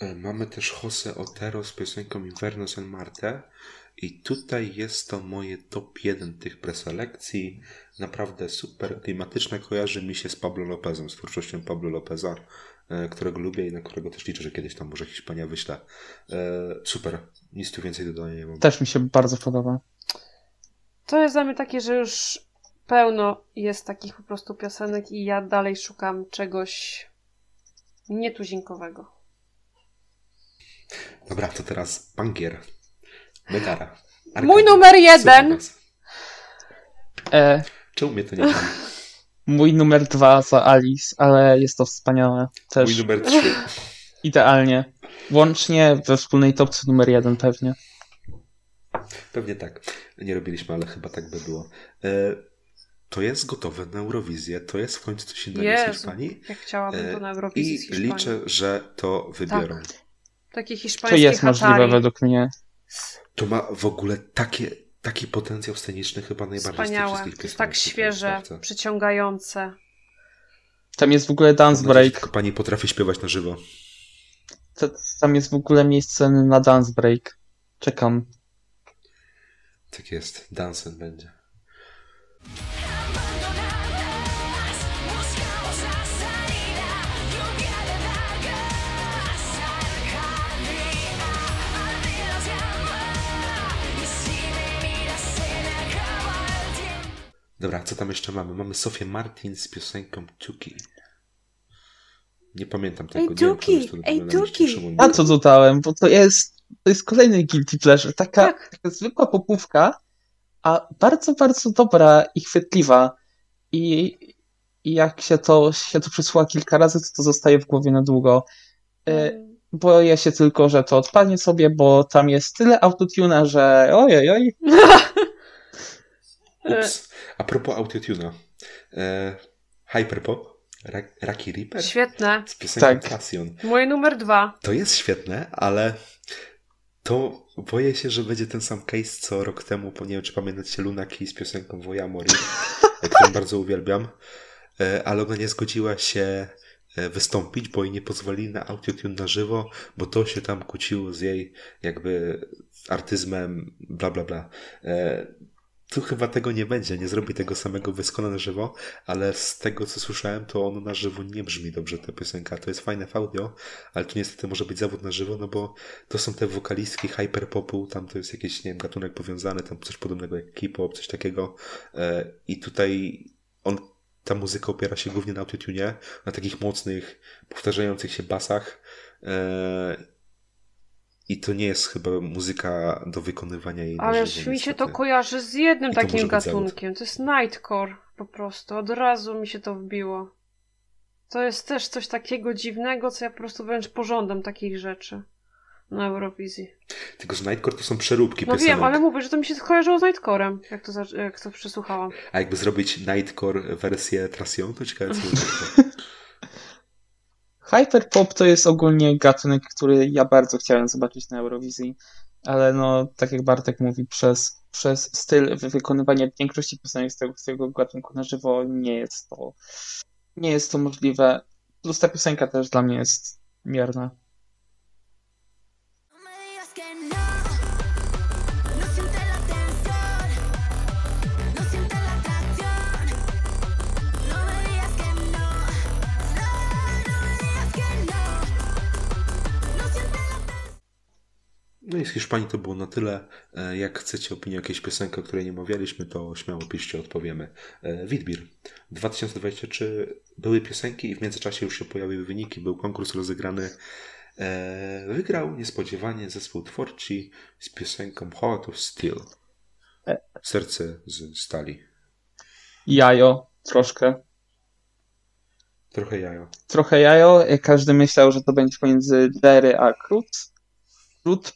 A: E, Mamy też Jose Otero z piosenką Inverno San Marte i tutaj jest to moje top 1 tych preselekcji. Naprawdę super klimatyczne, kojarzy mi się z Pablo Lopezem, z twórczością Pablo Lopeza, e, którego lubię i na którego też liczę, że kiedyś tam może Hiszpania wyśle. E, Super, nic tu więcej do dodania nie mam.
C: Też mi się bardzo podoba.
B: To jest dla mnie takie, że już pełno jest takich po prostu piosenek i ja dalej szukam czegoś nietuzinkowego.
A: Dobra, to teraz Bangier. Megara.
B: Mój numer jeden!
C: E,
A: Czemu mnie to nie
C: mój numer dwa za Alice, ale jest to wspaniałe. Też
A: Mój numer 3.
C: idealnie. Łącznie we wspólnej topce numer jeden pewnie.
A: Pewnie tak. Nie robiliśmy, ale chyba tak by było. E, to jest gotowe na Eurowizję. To jest w końcu coś innego z Hiszpanii.
B: jak chciałabym to na
A: E,
B: Eurowizji
A: I
B: z Hiszpanii.
A: liczę, że to wybiorą.
B: Takie
C: To
B: hiszpańskie
C: jest możliwe
B: hatari.
C: według mnie.
A: To ma w ogóle takie, taki potencjał sceniczny chyba najbardziej z tych
B: Wspaniałe.
A: wszystkich
B: To jest tak świeże, przyciągające.
C: Tam jest w ogóle dance break.
A: Tylko pani potrafi śpiewać na żywo.
C: To, tam jest w ogóle miejsce na dance break. Czekam.
A: Tak jest. Dansen będzie. Dobra, co tam jeszcze mamy? Mamy Sofię Martin z piosenką Tuki. Nie pamiętam tego.
B: Ej, Tuki! Ej. Tuki!
C: A co dodałem, bo to jest, to jest kolejny guilty pleasure. Taka,
B: Tak.
C: taka zwykła popówka, a bardzo, bardzo dobra i chwytliwa. I, i jak się to, się to przysłucha kilka razy, to to zostaje w głowie na długo.
B: Mm.
C: boję się tylko, że to odpadnie sobie, bo tam jest tyle autotuna, że ojej, oj.
A: Ups. A propos autotuna. E, Hyperpop, Ra Raki Reaper
B: Świetne.
A: z piosenką
C: Tak.
A: Passion.
B: Moje numer dwa.
A: To jest świetne, ale to boję się, że będzie ten sam case co rok temu, bo nie wiem czy pamiętacie Luna Key z piosenką Voja Mori, którą bardzo uwielbiam, E, ale ona nie zgodziła się e, wystąpić, bo jej nie pozwolili na autotune na żywo, bo to się tam kłóciło z jej jakby artyzmem, bla bla bla. E, Tu chyba tego nie będzie, nie zrobi tego samego wyskona na żywo, ale z tego co słyszałem, to ono na żywo nie brzmi dobrze, ta piosenka. To jest fajne w audio, ale tu niestety może być zawód na żywo, no bo to są te wokalistki hyperpopu, tam to jest jakiś, nie wiem, gatunek powiązany, tam coś podobnego jak K-pop, coś takiego. E, I tutaj on, ta muzyka opiera się głównie na autotune, na takich mocnych, powtarzających się basach. I to nie jest chyba muzyka do wykonywania jej
B: Ależ
A: żywo,
B: mi się to kojarzy z jednym
A: I to
B: takim
A: zawód.
B: gatunkiem. To jest Nightcore po prostu. Od razu mi się to wbiło. To jest też coś takiego dziwnego, co ja po prostu wręcz pożądam takich rzeczy na Eurowizji.
A: Tylko, że Nightcore to są przeróbki
B: No
A: piosenek.
B: wiem, ale mówię, że to mi się skojarzyło z Nightcorem, jak to, jak to przesłuchałam.
A: A jakby zrobić Nightcore wersję Trasion, to ciekawe co by.
C: Hyperpop to jest ogólnie gatunek, który ja bardzo chciałem zobaczyć na Eurowizji, ale no, tak jak Bartek mówi, przez, przez styl wy- wykonywania większości piosenek z tego, z tego gatunku na żywo nie jest to, nie jest to możliwe. Plus ta piosenka też dla mnie jest mierna.
E: No
A: i z Hiszpanii to było na tyle. E, Jak chcecie opinię o jakiejś piosenki, o której nie mawialiśmy, to śmiało piszcie, odpowiemy. E, Witbir. 2023 były piosenki i w międzyczasie już się pojawiły wyniki. Był konkurs rozegrany. E, wygrał niespodziewanie zespół twórczy z piosenką Heart of Steel. Serce z stali.
C: Jajo, troszkę.
A: Trochę jajo.
C: Trochę jajo. Każdy myślał, że to będzie pomiędzy Jerry a Krut. Krut.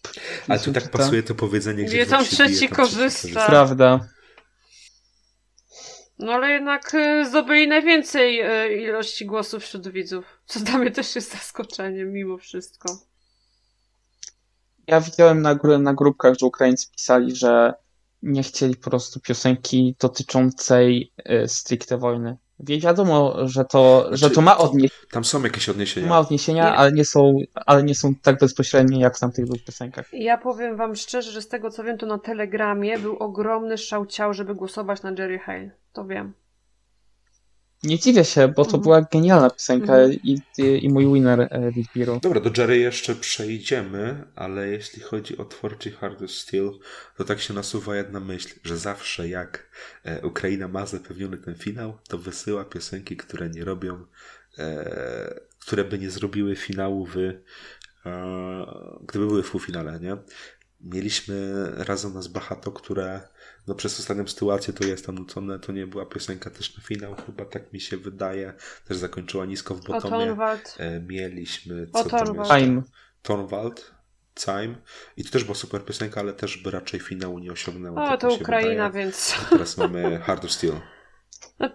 A: Ale tu tak pasuje to powiedzenie, gdzie
B: Gdzie tam
A: się bije,
B: trzeci
A: tam trzeci
B: korzysta.
C: Prawda.
B: No ale jednak y, zdobyli najwięcej y, ilości głosów wśród widzów. Co dla mnie też jest zaskoczeniem mimo wszystko.
C: Ja widziałem na, na grupkach, że Ukraińcy pisali, że nie chcieli po prostu piosenki dotyczącej y, stricte wojny. Wiadomo, że to, że
A: Znaczy,
C: to ma, odnie-
A: Tam są jakieś odniesienia.
C: ma odniesienia,
B: Nie.
C: ale nie, są, ale nie są tak bezpośrednie jak w tamtych dwóch piosenkach.
B: Ja powiem wam szczerze, że z tego co wiem, to na Telegramie był ogromny szał ciał, żeby głosować na Jerry Hale. To wiem.
C: Nie dziwię się, bo to
B: Mhm.
C: była genialna piosenka
B: Mhm.
C: i, i, i mój winner e, Big Hero.
A: Dobra, do Jerry jeszcze przejdziemy, ale jeśli chodzi o twórczy Hard of Steel, to tak się nasuwa jedna myśl, że zawsze jak e, Ukraina ma zapewniony ten finał, to wysyła piosenki, które nie robią, e, które by nie zrobiły finału w, e, gdyby były w półfinale, nie? Mieliśmy razem nas Bahato, które no przez ostatnią sytuację to jest tam nucone, to nie była piosenka też na finał, chyba tak mi się wydaje, też zakończyła nisko w
B: O
A: botomie.
B: Torwald.
A: E, mieliśmy
B: O
A: co tam
B: Torwald.
A: jeszcze?
C: Time.
A: Torwald, Time i to też była super piosenka, ale też by raczej finału nie osiągnęła.
B: O,
A: tak
B: to Ukraina,
A: wydaje.
B: więc.
A: Teraz mamy Hard of Steel.
B: No-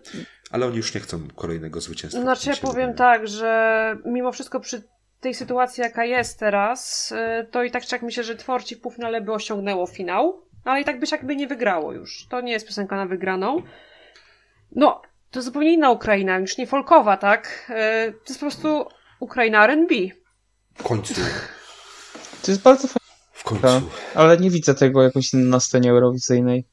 A: Ale oni już nie chcą kolejnego zwycięstwa.
B: Znaczy, ja
A: mi się
B: powiem
A: wydaje.
B: tak, że mimo wszystko przy tej sytuacji, jaka jest teraz, y, to i tak czy jak myślę, że twórci w półfinale by osiągnęło finał, ale i tak by się jakby nie wygrało już. To nie jest piosenka na wygraną. No, to zupełnie inna Ukraina, już nie folkowa, tak? Y, To jest po prostu Ukraina R&B.
A: W końcu.
C: To jest bardzo fajne,
A: W końcu.
C: Ale nie widzę tego jakoś na scenie eurowizyjnej.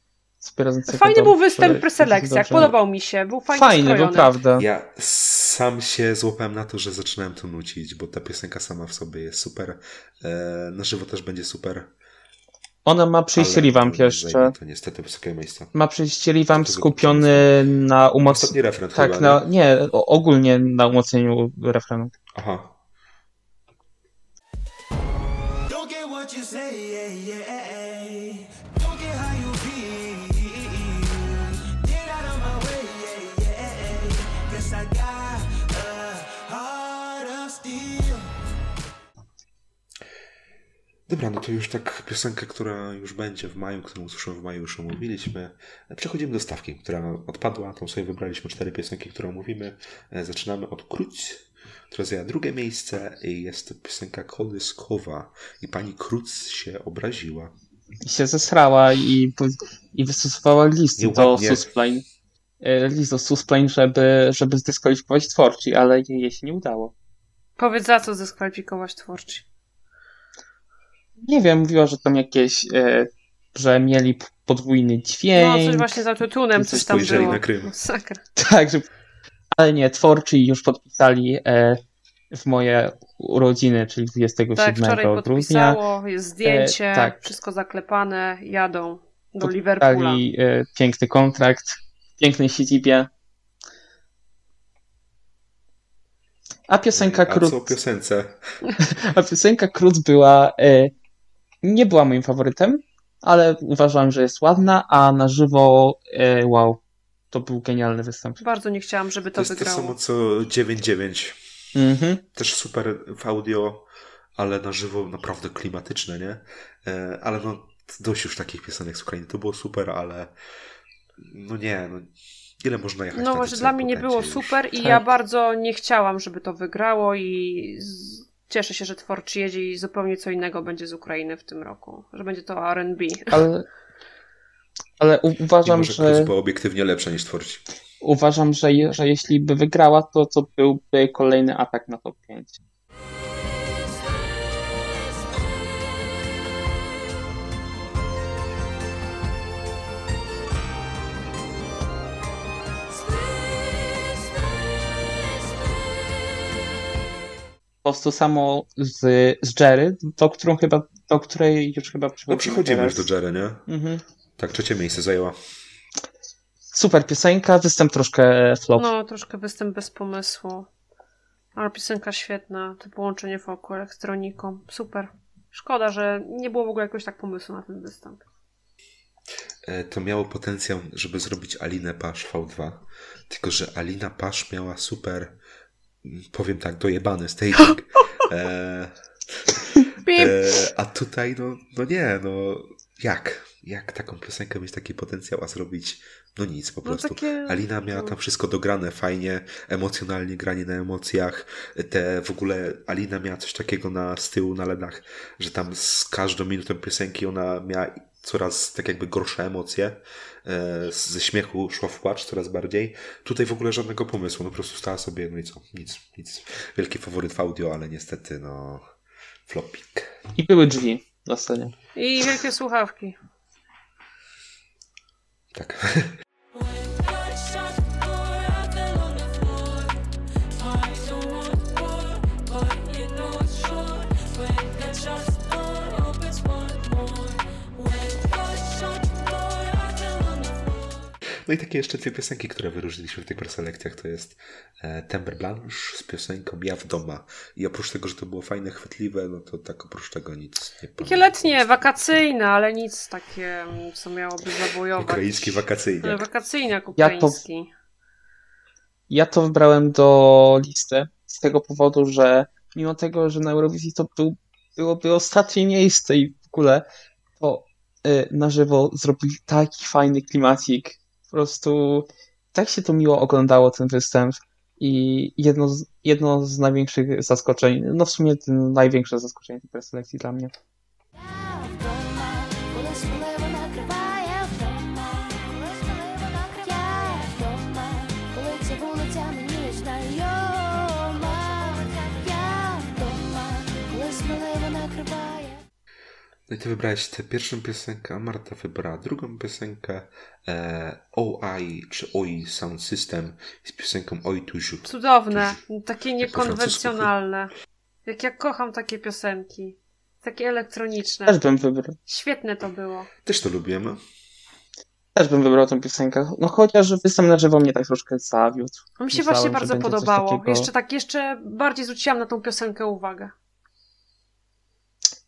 B: Fajny był występ preselekcjach,
C: dobrze.
B: podobał mi się, był fajnie
C: Fajny,
B: skrojony.
C: był prawda.
A: Ja sam się złapałem na to, że zaczynałem to nucić, bo ta piosenka sama w sobie jest super. E, na żywo też będzie super.
C: Ona ma przyjść revamp jeszcze.
A: To niestety wysokie miejsce.
C: Ma przyjść revamp skupiony na umocnieniu.
A: Refren
C: Tak,
A: chyba,
C: na,
A: nie?
C: nie, ogólnie na umocnieniu refrenu.
A: Aha.
D: Don't get what you say, yeah, yeah.
A: Dobra, no to już tak piosenkę, która już będzie w maju, którą usłyszymy w maju, już omówiliśmy. Przechodzimy do stawki, która odpadła. Tą sobie wybraliśmy cztery piosenki, które omówimy. E, Zaczynamy od Kruc, która zajęła drugie miejsce i jest to piosenka Kołyskowa. I pani Kruc się obraziła.
C: I się zesrała i, i wystosowała list do
A: Nieładnie.
C: Susplane. E, List do Susplane, żeby, żeby zdyskwalifikować twórci, ale jej, jej się nie udało.
B: Powiedz za co zdyskwalifikować twórczy.
C: Nie wiem, mówiła, że tam jakieś, e, że mieli podwójny
B: No,
C: dźwięk.
B: coś właśnie z autotunem,
C: Coś
B: coś tam było.
A: na Krym.
B: Masakra.
C: Tak, że... ale nie, twórczy już podpisali e, w moje urodziny, czyli 27
B: Tak, wczoraj
C: grudnia.
B: podpisało, jest zdjęcie,
C: E, tak.
B: wszystko zaklepane, jadą do Liverpoola.
C: E, piękny kontrakt w pięknej siedzibie. A piosenka
A: A co o
C: Krót,
A: piosence?
C: a piosenka Krót była e, nie była moim faworytem, ale uważam, że jest ładna, a na żywo e, wow, to był genialny występ.
B: Bardzo nie chciałam, żeby
A: To
B: to
A: jest to
B: wygrało.
A: samo co 9-9.
C: Mhm.
A: Też super w audio, ale na żywo naprawdę klimatyczne, nie? E, Ale no, dość już takich piosenek z Ukrainy. To było super, ale no nie, no ile można jechać
B: No właśnie, dla mnie nie było
A: już?
B: super i
C: Tak.
B: ja bardzo nie chciałam, żeby to wygrało i z... cieszę się, że twórczy jedzie i zupełnie co innego będzie z Ukrainy w tym roku. Że będzie to R&B.
C: Ale, ale uważam,
A: Mimo, że była obiektywnie lepsza niż twórcy.
C: uważam, że, je- że jeśli by wygrała, to to byłby kolejny atak na top 5. prostu samo z, z Jerry, do, którą chyba, do której już chyba
A: No
C: przechodzimy
A: przechodzimy
C: teraz.
A: już do Jerry, nie?
C: Mhm.
A: Tak, trzecie miejsce zajęła.
C: Super piosenka, występ troszkę flop.
B: No, troszkę występ bez pomysłu. Ale piosenka świetna, to połączenie folku elektroniką. Super. Szkoda, że nie było w ogóle jakoś tak pomysłu na ten występ.
A: E, To miało potencjał, żeby zrobić Alinę Pasz V2. Tylko, że Alina Pasz miała super, powiem tak, dojebany staging. E, e, a tutaj, no, no nie, no jak? Jak taką piosenkę mieć taki potencjał, a zrobić, no nic po
B: No
A: prostu.
B: takie-
A: Alina miała tam wszystko dograne fajnie, emocjonalnie granie na emocjach. Te w ogóle Alina miała coś takiego na z tyłu na ledach, że tam z każdą minutą piosenki ona miała coraz tak jakby gorsze emocje. E, Ze śmiechu szła w płacz coraz bardziej. Tutaj w ogóle żadnego pomysłu, no po prostu stała sobie, no i co, nic, nic. Wielki faworyt w audio, ale niestety no flopik.
C: I były drzwi na scenie.
B: I wielkie słuchawki.
A: Tak. No i takie jeszcze dwie piosenki, które wyróżniliśmy w tych preselekcjach, to jest e, Temper Blanche z piosenką Ja w doma. I oprócz tego, że to było fajne, chwytliwe, no to tak oprócz tego nic nie
B: Takie
A: pamiętam.
B: letnie, wakacyjne, ale nic takie, co miałoby zabojować.
A: Ukraiński wakacyjny.
B: Ale Wakacyjny jak
C: Ja to-
B: ukraiński.
C: Ja to wybrałem do listy z tego powodu, że mimo tego, że na Eurowizji to był, byłoby ostatnie miejsce i w ogóle, to y, na żywo zrobili taki fajny klimacik. Prostu tak się to miło oglądało ten występ i jedno z, jedno z największych zaskoczeń, no w sumie największe zaskoczenie tej preselekcji dla mnie.
A: No i ty wybrałeś tę pierwszą piosenkę, a Marta wybrała drugą piosenkę e, OI czy OI Sound System z piosenką Oi Toujours.
B: Cudowne, takie
A: po
B: niekonwencjonalne. Jak ja kocham takie piosenki. Takie
C: Też
B: elektroniczne.
C: bym wybrał,
B: Świetne to było.
A: Też to lubiłem.
C: też bym wybrał tę piosenkę, no chociaż występ na żywo mnie tak troszkę zawiódł.
B: A mi się
C: Myślałem,
B: właśnie bardzo podobało.
C: takiego-
B: Jeszcze tak, jeszcze bardziej zwróciłam na tą piosenkę uwagę.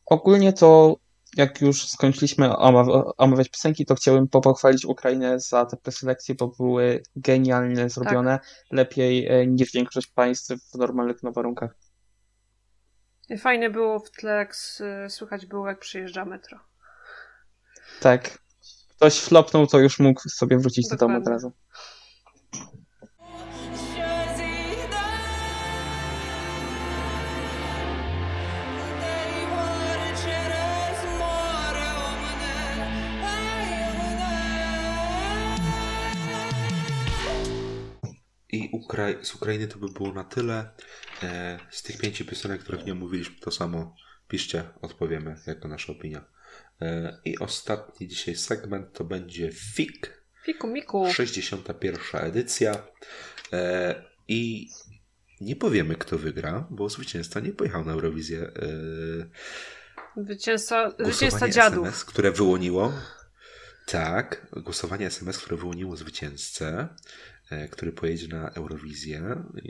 C: Ogólnie to, jak już skończyliśmy oma- omawiać piosenki, to chciałbym pochwalić Ukrainę za te preselekcje, bo były genialnie zrobione, lepiej e, niż większość państw w normalnych no, warunkach.
B: Fajne było w tle, jak słychać było, jak przyjeżdża metro.
C: Tak. Ktoś flopnął, to już mógł sobie wrócić do domu od
B: Dokładnie.
C: razu.
A: Ukrai- z Ukrainy to by było na tyle. E, z tych pięciu piosenek, których nie mówiliśmy, to samo piszcie, odpowiemy jako nasza opinia. E, I ostatni dzisiaj segment to będzie FIK,
B: Fiku miku.
A: 61. edycja. E, I nie powiemy, kto wygra, bo zwycięzca nie pojechał na Eurowizję. E,
B: Zwycięzca, zwycięzca
A: głosowanie
B: dziadów.
A: SMS, które wyłoniło. Tak, głosowanie SMS, które wyłoniło zwycięzcę, który pojedzie na Eurowizję.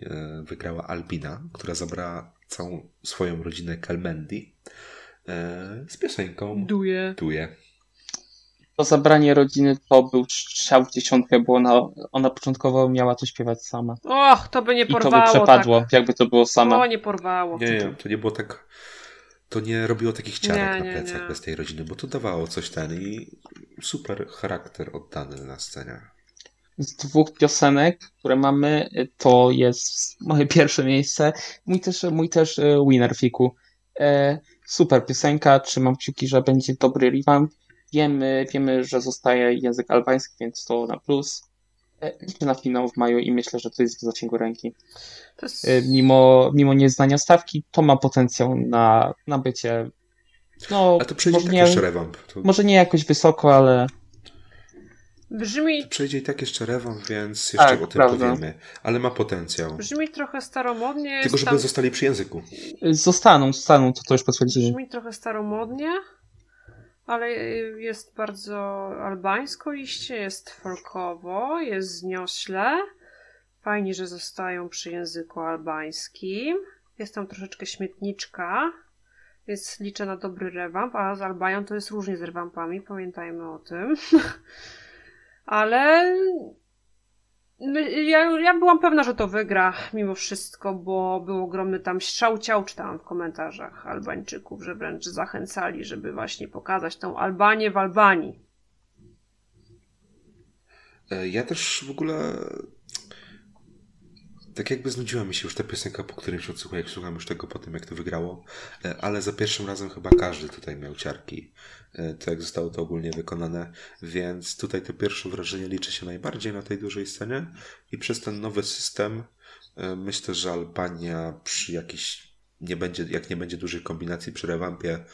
A: E, wygrała Albina, która zabrała całą swoją rodzinę Kelmendi e, z piosenką
B: Duje.
A: Duje.
C: To zabranie rodziny to był strzał w dziesiątkę, bo ona, ona początkowo miała to śpiewać sama.
B: Och, to by nie
C: I to by
B: porwało.
C: przepadło,
B: Tak.
C: jakby to było sama.
B: O, nie porwało.
A: Nie, nie, to nie było tak. To nie robiło takich ciarek
B: Nie,
A: na
B: nie,
A: plecach
B: nie.
A: bez tej rodziny, bo to dawało coś ten i super charakter oddany na scenie.
C: Z dwóch piosenek, które mamy, to jest moje pierwsze miejsce. Mój też, mój też e, winner fiku. E, super piosenka, trzymam kciuki, że będzie dobry revamp. Wiemy, wiemy, że zostaje język albański, więc to na plus. E, liczę na finał w maju i myślę, że to jest w zasięgu ręki.
B: Jest...
C: E, mimo, mimo nieznania stawki, to ma potencjał na, na bycie. No,
A: A to przejdzie tak
C: nie,
A: jeszcze rewamp. To,
C: może nie jakoś wysoko, ale
B: Brzmi,
A: przejdzie i tak jeszcze rewamp, więc jeszcze
C: Tak,
A: o tym
C: prawda.
A: powiemy. Ale ma potencjał.
B: brzmi trochę staromodnie.
A: Tylko żeby
B: tam...
A: zostali przy języku.
C: zostaną, zostaną, to, to już potwierdzili.
B: Brzmi trochę staromodnie, ale jest bardzo albańsko iście, jest folkowo, jest zniośle. Fajnie, że zostają przy języku albańskim. Jest tam troszeczkę śmietniczka, więc liczę na dobry rewamp, a z Albanią to jest różnie z rewampami, pamiętajmy o tym. Ale ja, ja byłam pewna, że to wygra mimo wszystko, bo był ogromny tam strzał ciał, czytałam w komentarzach Albańczyków, że wręcz zachęcali, żeby właśnie pokazać tą Albanię w Albanii.
A: E, Ja też w ogóle. Tak jakby znudziła mi się już ta piosenka po którymś odsłuchu, jak słucham już tego po tym, jak to wygrało. E, Ale za pierwszym razem chyba każdy tutaj miał ciarki. E, To jak zostało to ogólnie wykonane. Więc tutaj to pierwsze wrażenie liczy się najbardziej na tej dużej scenie. I przez ten nowy system e, myślę, że Albania przy jakiś. Nie będzie, jak nie będzie dużych kombinacji przy rewampie,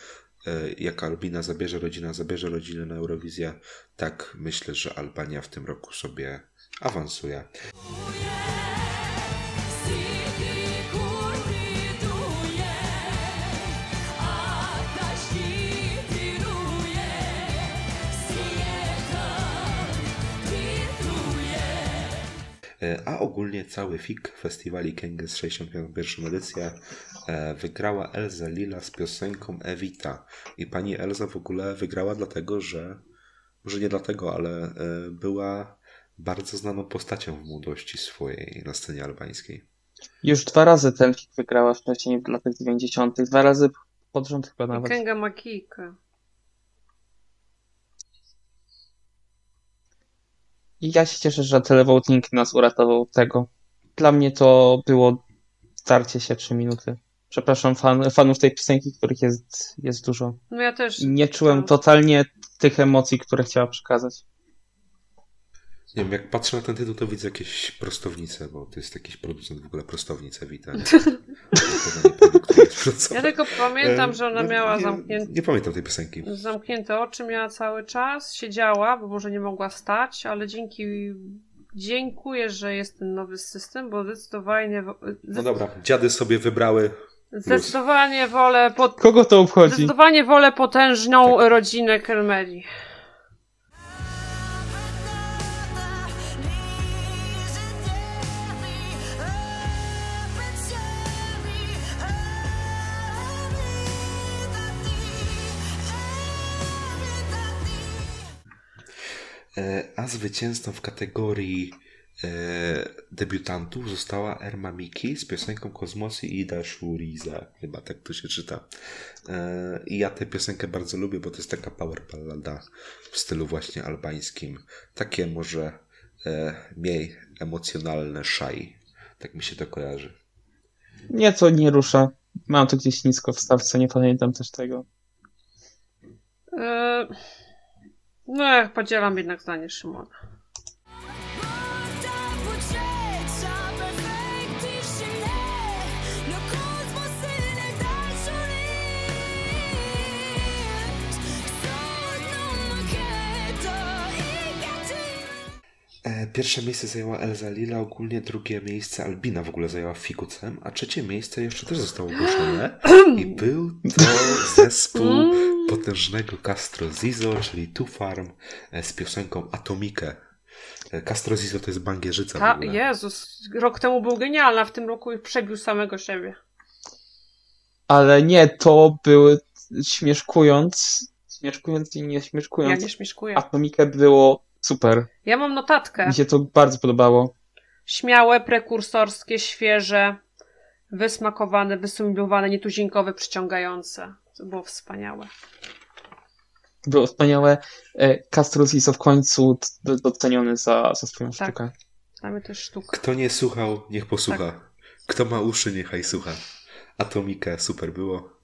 A: jak Albina zabierze rodzina, zabierze rodzinę na Eurowizję, tak myślę, że Albania w tym roku sobie awansuje. E, A ogólnie cały FIK Festiwali Kęges 61 edycja wygrała Elza Lila z piosenką Evita. I pani Elza w ogóle wygrała dlatego, że może nie dlatego, ale e, była bardzo znaną postacią w młodości swojej na scenie albańskiej.
C: Już dwa razy ten kick wygrała wcześniej w latach 90. Dwa razy pod rząd chyba nawet.
B: Kenga Makika.
C: I ja się cieszę, że televoting nas uratował tego. Dla mnie to było starcie się trzy minuty. Przepraszam fan, fanów tej piosenki, których jest, jest dużo.
B: No ja też.
C: Nie czułem totalnie tych emocji, które chciała przekazać.
A: Nie wiem, jak patrzę na ten tytuł, to widzę jakieś prostownice, bo to jest jakiś producent w ogóle prostownic Evita. Nie? Podanie produktu jest
B: Ja tylko pamiętam, że ona
A: no,
B: miała
A: nie,
B: zamknięte,
A: Nie pamiętam tej piosenki.
B: zamknięte oczy, miała cały czas, siedziała, bo może nie mogła stać, ale dzięki. Dziękuję, że jest ten nowy system, bo zdecydowanie.
A: No dobra, dziady sobie wybrały.
B: Zdecydowanie wolę. Pod,
C: Kogo to obchodzi?
B: zdecydowanie wolę potężną
A: Tak.
B: rodzinę Kermeli.
A: A zwycięzcą w kategorii e, debiutantów została Erma Miki z piosenką Kosmosy i Ida Shuriza. Chyba tak to się czyta. E, I ja tę piosenkę bardzo lubię, bo to jest taka power ballada w stylu właśnie albańskim. Takie może e, mniej emocjonalne szaj. Tak mi się to kojarzy.
C: Nieco nie rusza. Mam to gdzieś nisko w stawce, nie pamiętam też tego.
B: E, No, podzielam jednak zdanie Szymona.
A: E, Pierwsze miejsce zajęła Elza Lila, ogólnie drugie miejsce Albina w ogóle zajęła Fikucem, a trzecie miejsce jeszcze też zostało ogłoszone i był to zespół. Potężnego Castro Zizo, czyli Two Farm e, z piosenką Atomikę. E, Castro Zizo to jest bangierzyca
B: Ta. Jezus, rok temu był genialny, a w tym roku przebił samego siebie.
C: Ale nie, to były śmieszkując, śmieszkując i nie
B: Ja
C: śmieszkując.
B: nie śmieszkuję.
C: Atomikę było super.
B: Ja mam notatkę.
C: Mi się to bardzo podobało.
B: Śmiałe, prekursorskie, świeże, wysmakowane, wysublimowane, nietuzinkowe, przyciągające. To było wspaniałe.
C: Było wspaniałe. Castro Zizo w końcu doceniony za, za swoją
B: Tak.
C: sztukę.
B: Dla mnie też sztuka.
A: Kto nie słuchał, niech posłucha.
B: Tak.
A: Kto ma uszy, niechaj słucha. Atomikę, super było.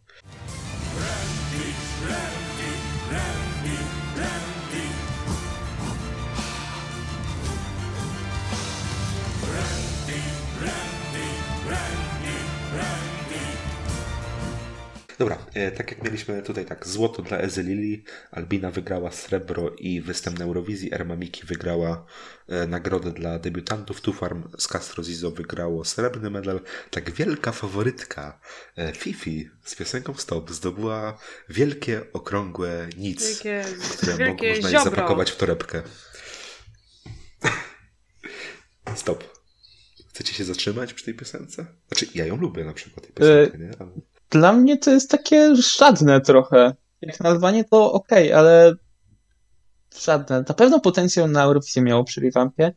A: Dobra, e, tak jak mieliśmy tutaj tak, złoto dla Ezy Lili, Albina wygrała srebro i występ na Eurowizji, Erma Miki wygrała e, nagrodę dla debiutantów, Tufarm z Castro Zizo wygrało srebrny medal, tak wielka faworytka e, Fifi z piosenką Stop zdobyła wielkie, okrągłe nic,
B: Wielkie,
A: które
B: wielkie
A: można
B: ziobro.
A: zapakować w torebkę. Stop. Chcecie się zatrzymać przy tej piosence? Znaczy, ja ją lubię na przykład, tej piosenkę, nie? Ale...
C: Dla mnie to jest takie żadne trochę. Jak na Albanię to okej, ale żadne. Na pewno potencjał na Eurowizję miało przy revampie,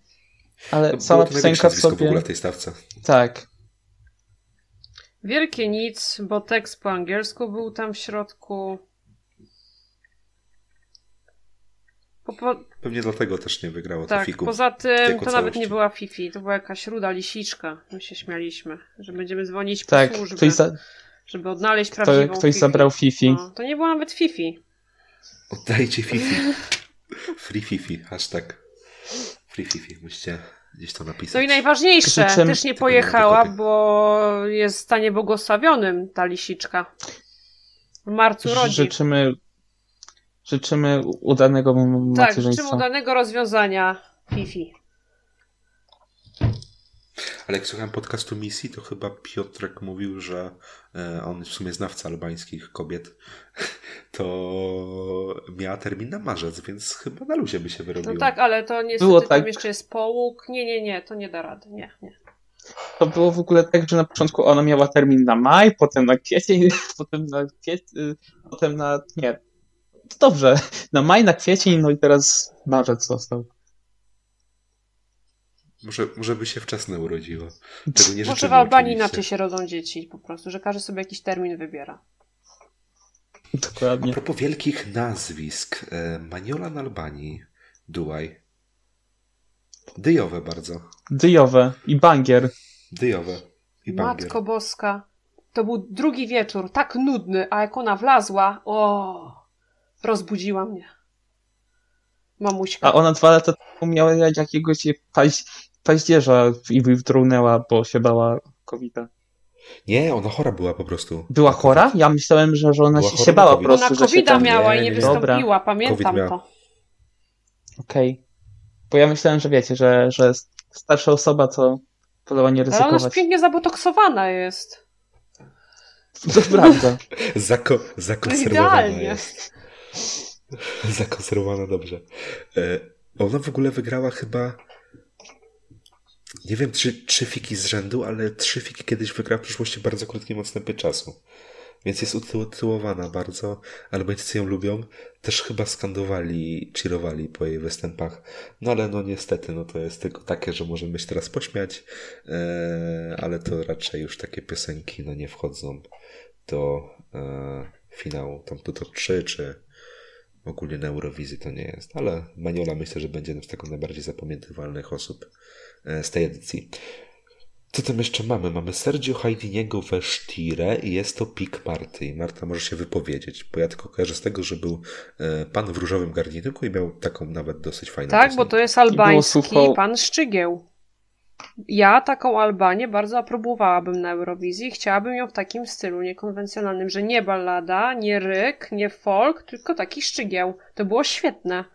C: ale
A: No,
C: sama
A: to
C: piosenka w
A: nazwisko w
C: sobie...
A: ogóle w tej stawce.
C: Tak.
B: Wielkie nic, bo tekst po angielsku był tam w środku. Po, po,
A: Pewnie dlatego też nie wygrało to
B: tak,
A: fiku.
B: poza tym to nawet nie była Fifi, to była jakaś ruda lisiczka. My się śmialiśmy, że będziemy dzwonić po
C: Tak,
B: służbę,
C: ktoś, za,
B: żeby odnaleźć
C: kto,
B: prawdziwą
C: ktoś
B: Fifi.
C: zabrał Fifi.
B: No, to nie była nawet Fifi.
A: Oddajcie Fifi. Free Fifi, hashtag. Free Fifi, musicie gdzieś to napisać.
B: No i najważniejsze, też nie pojechała, bo jest w stanie błogosławionym ta lisiczka. W marcu rodzi.
C: Życzymy, życzymy udanego m-
B: Tak, życzymy
C: macierzyństwa.
B: udanego rozwiązania Fifi.
A: Ale jak słuchałem podcastu Misji, to chyba Piotrek mówił, że e, on w sumie znawca albańskich kobiet, to miała termin na marzec, więc chyba na luzie by się wyrobiło.
B: No tak, ale to niestety
C: Było
B: tam
C: tak.
B: jeszcze jest połóg. Nie, nie, nie, to nie da rady. Nie, nie.
C: To było w ogóle tak, że na początku ona miała termin na maj, potem na kwiecień, potem na kwiecień, potem na... nie. Dobrze, na maj, na kwiecień, no i teraz marzec został.
A: Może, może by się wczesne urodziło. Tego nie
B: Może w Albanii
A: oczywiście.
B: inaczej się rodzą dzieci po prostu, że każdy sobie jakiś termin wybiera.
A: A
C: Dokładnie.
A: propos wielkich nazwisk. E, Maniola na Albanii. Duaj. Dyjowe bardzo.
C: Dyjowe i bangier.
A: Dyjowe. I bangier.
B: Matko Boska. To był drugi wieczór, tak nudny, a jak ona wlazła, o, rozbudziła mnie. Mamuśka.
C: A ona dwa lata temu miała jakiegoś paź, paździerza i wtrągnęła, bo się bała covid -a.
A: Nie, ona chora była po prostu.
C: Była chora? Ja myślałem, że, że ona
A: Była
C: się, bała po prostu,
B: Ona
C: się
B: covid
C: tam...
B: miała
A: Nie,
B: i nie
A: nie,
B: wystąpiła,
C: Dobra.
B: pamiętam
A: COVID miała.
B: to.
C: Okej. Bo ja myślałem, że wiecie, że, że starsza osoba to wolała nie
B: Ale ona już
C: ryzykować.
B: pięknie zabotoksowana jest.
C: To prawda.
A: Zako, zakonserwowana
B: Idealnie.
A: jest. Zakonserwowana dobrze. E, ona w ogóle wygrała chyba. Nie wiem, czy trzy fiki z rzędu, ale trzy fiki kiedyś wygrała w przyszłości bardzo krótkim odstępie czasu. Więc jest utytułowana bardzo. Albańczycy ją lubią. Też chyba skandowali, cheerowali po jej występach. No ale no niestety, no to jest tylko takie, że możemy się teraz pośmiać. E, ale to raczej już takie piosenki no nie wchodzą do e, finału. Tam to top 3 czy ogólnie na Eurowizji to nie jest. Ale Maniola myślę, że będzie z tego najbardziej zapamiętywalnych osób z tej edycji. Co tam jeszcze mamy? Mamy Sergio Hajdiniego we Sztire i jest to Pik Marty. Marta może się wypowiedzieć, bo ja tylko kojarzę z tego, że był e, pan w różowym garniturku i miał taką nawet dosyć fajną
B: Tak, bo
A: piosenkę.
B: to jest albański
C: sucho.
B: pan Szczygieł. Ja taką Albanię bardzo aprobowałabym na Eurowizji. Chciałabym ją w takim stylu niekonwencjonalnym, że nie ballada, nie ryk, nie folk, tylko taki Szczygieł. To było świetne.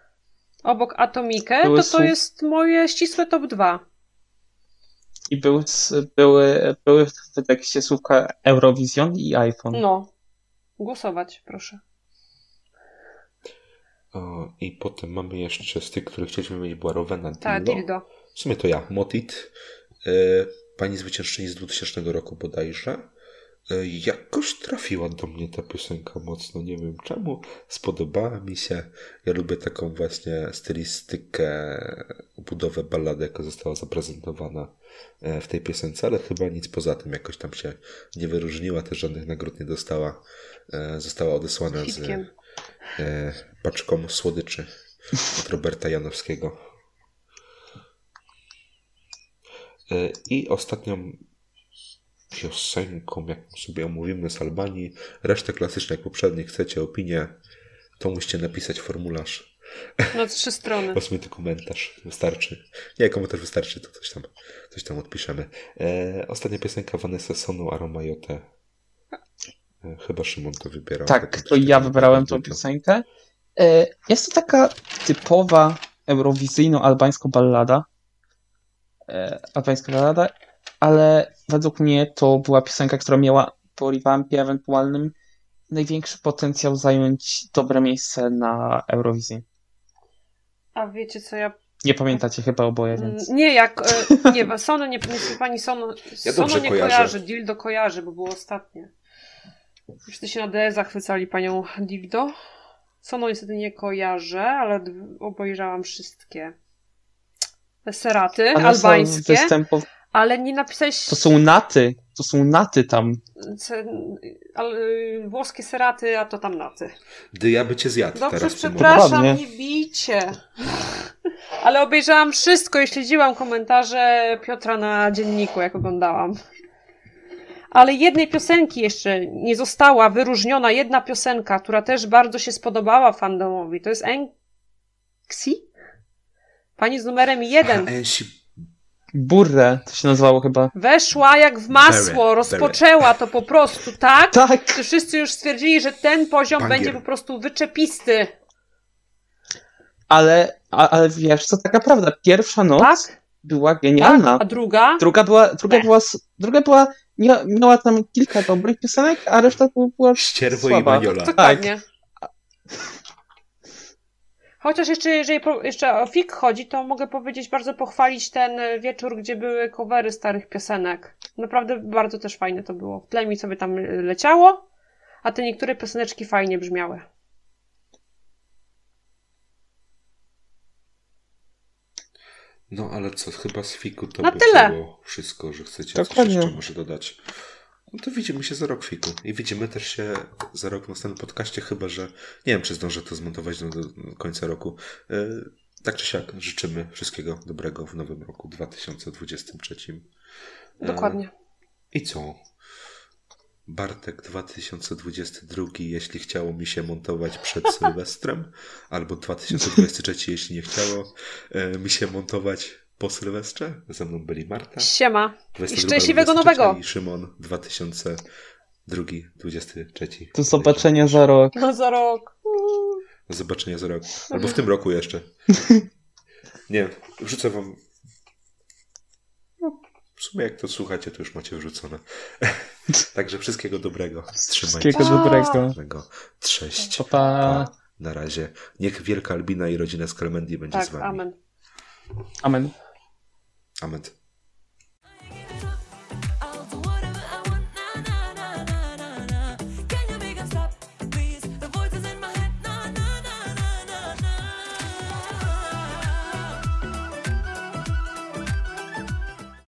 B: Obok Atomikę to to
C: słuch-
B: jest moje ścisłe top 2.
C: I były, były, były w tekście słówka Eurovision i iPhone.
B: No. Głosować, proszę.
A: O, I potem mamy jeszcze z tych, których chcieliśmy mieć, była Rowena
B: Tak,
A: Dildo.
B: Dildo.
A: W sumie to ja, Motit. E, pani zwyciężczyni z 2000 roku bodajże. E, Jakoś trafiła do mnie ta piosenka mocno, nie wiem czemu. Spodobała mi się. Ja lubię taką właśnie stylistykę, budowę ballady, jaka została zaprezentowana e, w tej piosence, ale chyba nic poza tym jakoś tam się nie wyróżniła, też żadnych nagród nie dostała. E, Została odesłana z paczką słodyczy od Roberta Janowskiego. I ostatnią piosenką, jaką sobie omówimy z Albanii, resztę klasyczną jak poprzednich, chcecie opinię, to musicie napisać formularz,
B: No trzy strony.
A: ósmy komentarz, wystarczy. Nie, komentarz wystarczy, to coś tam, coś tam odpiszemy. E, ostatnia piosenka Vanessa Sonu, Aroma Jote. E, chyba Szymon to wybierał.
C: Tak, to ja wybrałem tą piosenkę. E, Jest to taka typowa eurowizyjno-albańska ballada. E, Albańska ballada, ale według mnie to była piosenka, która miała po revampie ewentualnym największy potencjał zająć dobre miejsce na Eurowizji.
B: A wiecie co ja
C: Nie pamiętacie chyba oboje,
B: Mm,
C: więc...
B: Nie, jak. E, nie, Sono nie, nie pani Sono.
A: Ja
B: Sono nie
A: kojarzę.
B: kojarzy, Dildo kojarzy, bo było ostatnie. Wszyscy się na DS zachwycali panią Dildo. Sono niestety nie kojarzę, ale obejrzałam wszystkie. Seraty, albańskie,
C: występow...
B: ale nie napisałeś
C: To są naty, to są naty tam.
B: ale, włoskie seraty, a to tam naty.
A: Gdy ja by cię zjadł
B: Dobrze,
A: teraz.
B: przepraszam, nie bijcie. Ale obejrzałam wszystko i śledziłam komentarze Piotra na dzienniku, jak oglądałam. Ale jednej piosenki jeszcze nie została wyróżniona, jedna piosenka, która też bardzo się spodobała fandomowi. To jest Enxi? Pani z numerem jeden.
A: A, Ensi
C: Burre to się nazywało chyba.
B: Weszła jak w masło, rozpoczęła to po prostu tak,
C: Tak!
B: wszyscy już stwierdzili, że ten poziom
A: Bangier.
B: będzie po prostu wyczepisty.
C: Ale, a, ale wiesz co, taka prawda, pierwsza noc
B: Tak?
C: była
B: tak?
C: genialna.
B: A druga?
C: Druga była, druga była, druga była, mia, miała tam kilka dobrych piosenek, a reszta to była
A: Ścierwo i
C: słaba.
A: Maniola.
B: Dokładnie. Chociaż jeszcze, jeżeli jeszcze o FIK chodzi, to mogę powiedzieć, bardzo pochwalić ten wieczór, gdzie były covery starych piosenek. Naprawdę bardzo też fajne to było. W tle mi sobie tam leciało, a te niektóre pioseneczki fajnie brzmiały.
A: No ale co, chyba z fiku to
B: Na
A: by
B: tyle.
A: było wszystko, że chcecie coś
C: Dokładnie.
A: jeszcze może dodać. No to widzimy się za rok fiku. I widzimy też się za rok w następnym podcaście, chyba że nie wiem, czy zdążę to zmontować do, do końca roku. Yy, tak czy siak, życzymy wszystkiego dobrego w nowym roku 2023. Yy,
B: Dokładnie.
A: I co? Bartek 2022, jeśli chciało mi się montować przed Sylwestrem, albo 2023, jeśli nie chciało e, mi się montować po Sylwestrze. Ze mną byli Marta.
B: Siema.
A: 22,
B: I szczęśliwego
A: 23
B: nowego.
A: I Szymon 2002, 23.
C: do zobaczenia za rok.
B: No za rok.
A: Do zobaczenia za rok. Albo w tym roku jeszcze. Nie, wrzucę wam. No, w sumie jak to słuchacie, to już macie wrzucone. Także wszystkiego dobrego. Trzymajcie
C: Wszystkiego
A: się.
C: dobrego.
A: Dobrego. Cześć.
C: Pa, pa.
A: Na razie. Niech wielka Albina i rodzina z Kalmendii będzie z
B: Tak,
A: wami.
B: amen.
C: Amen.
A: Amen.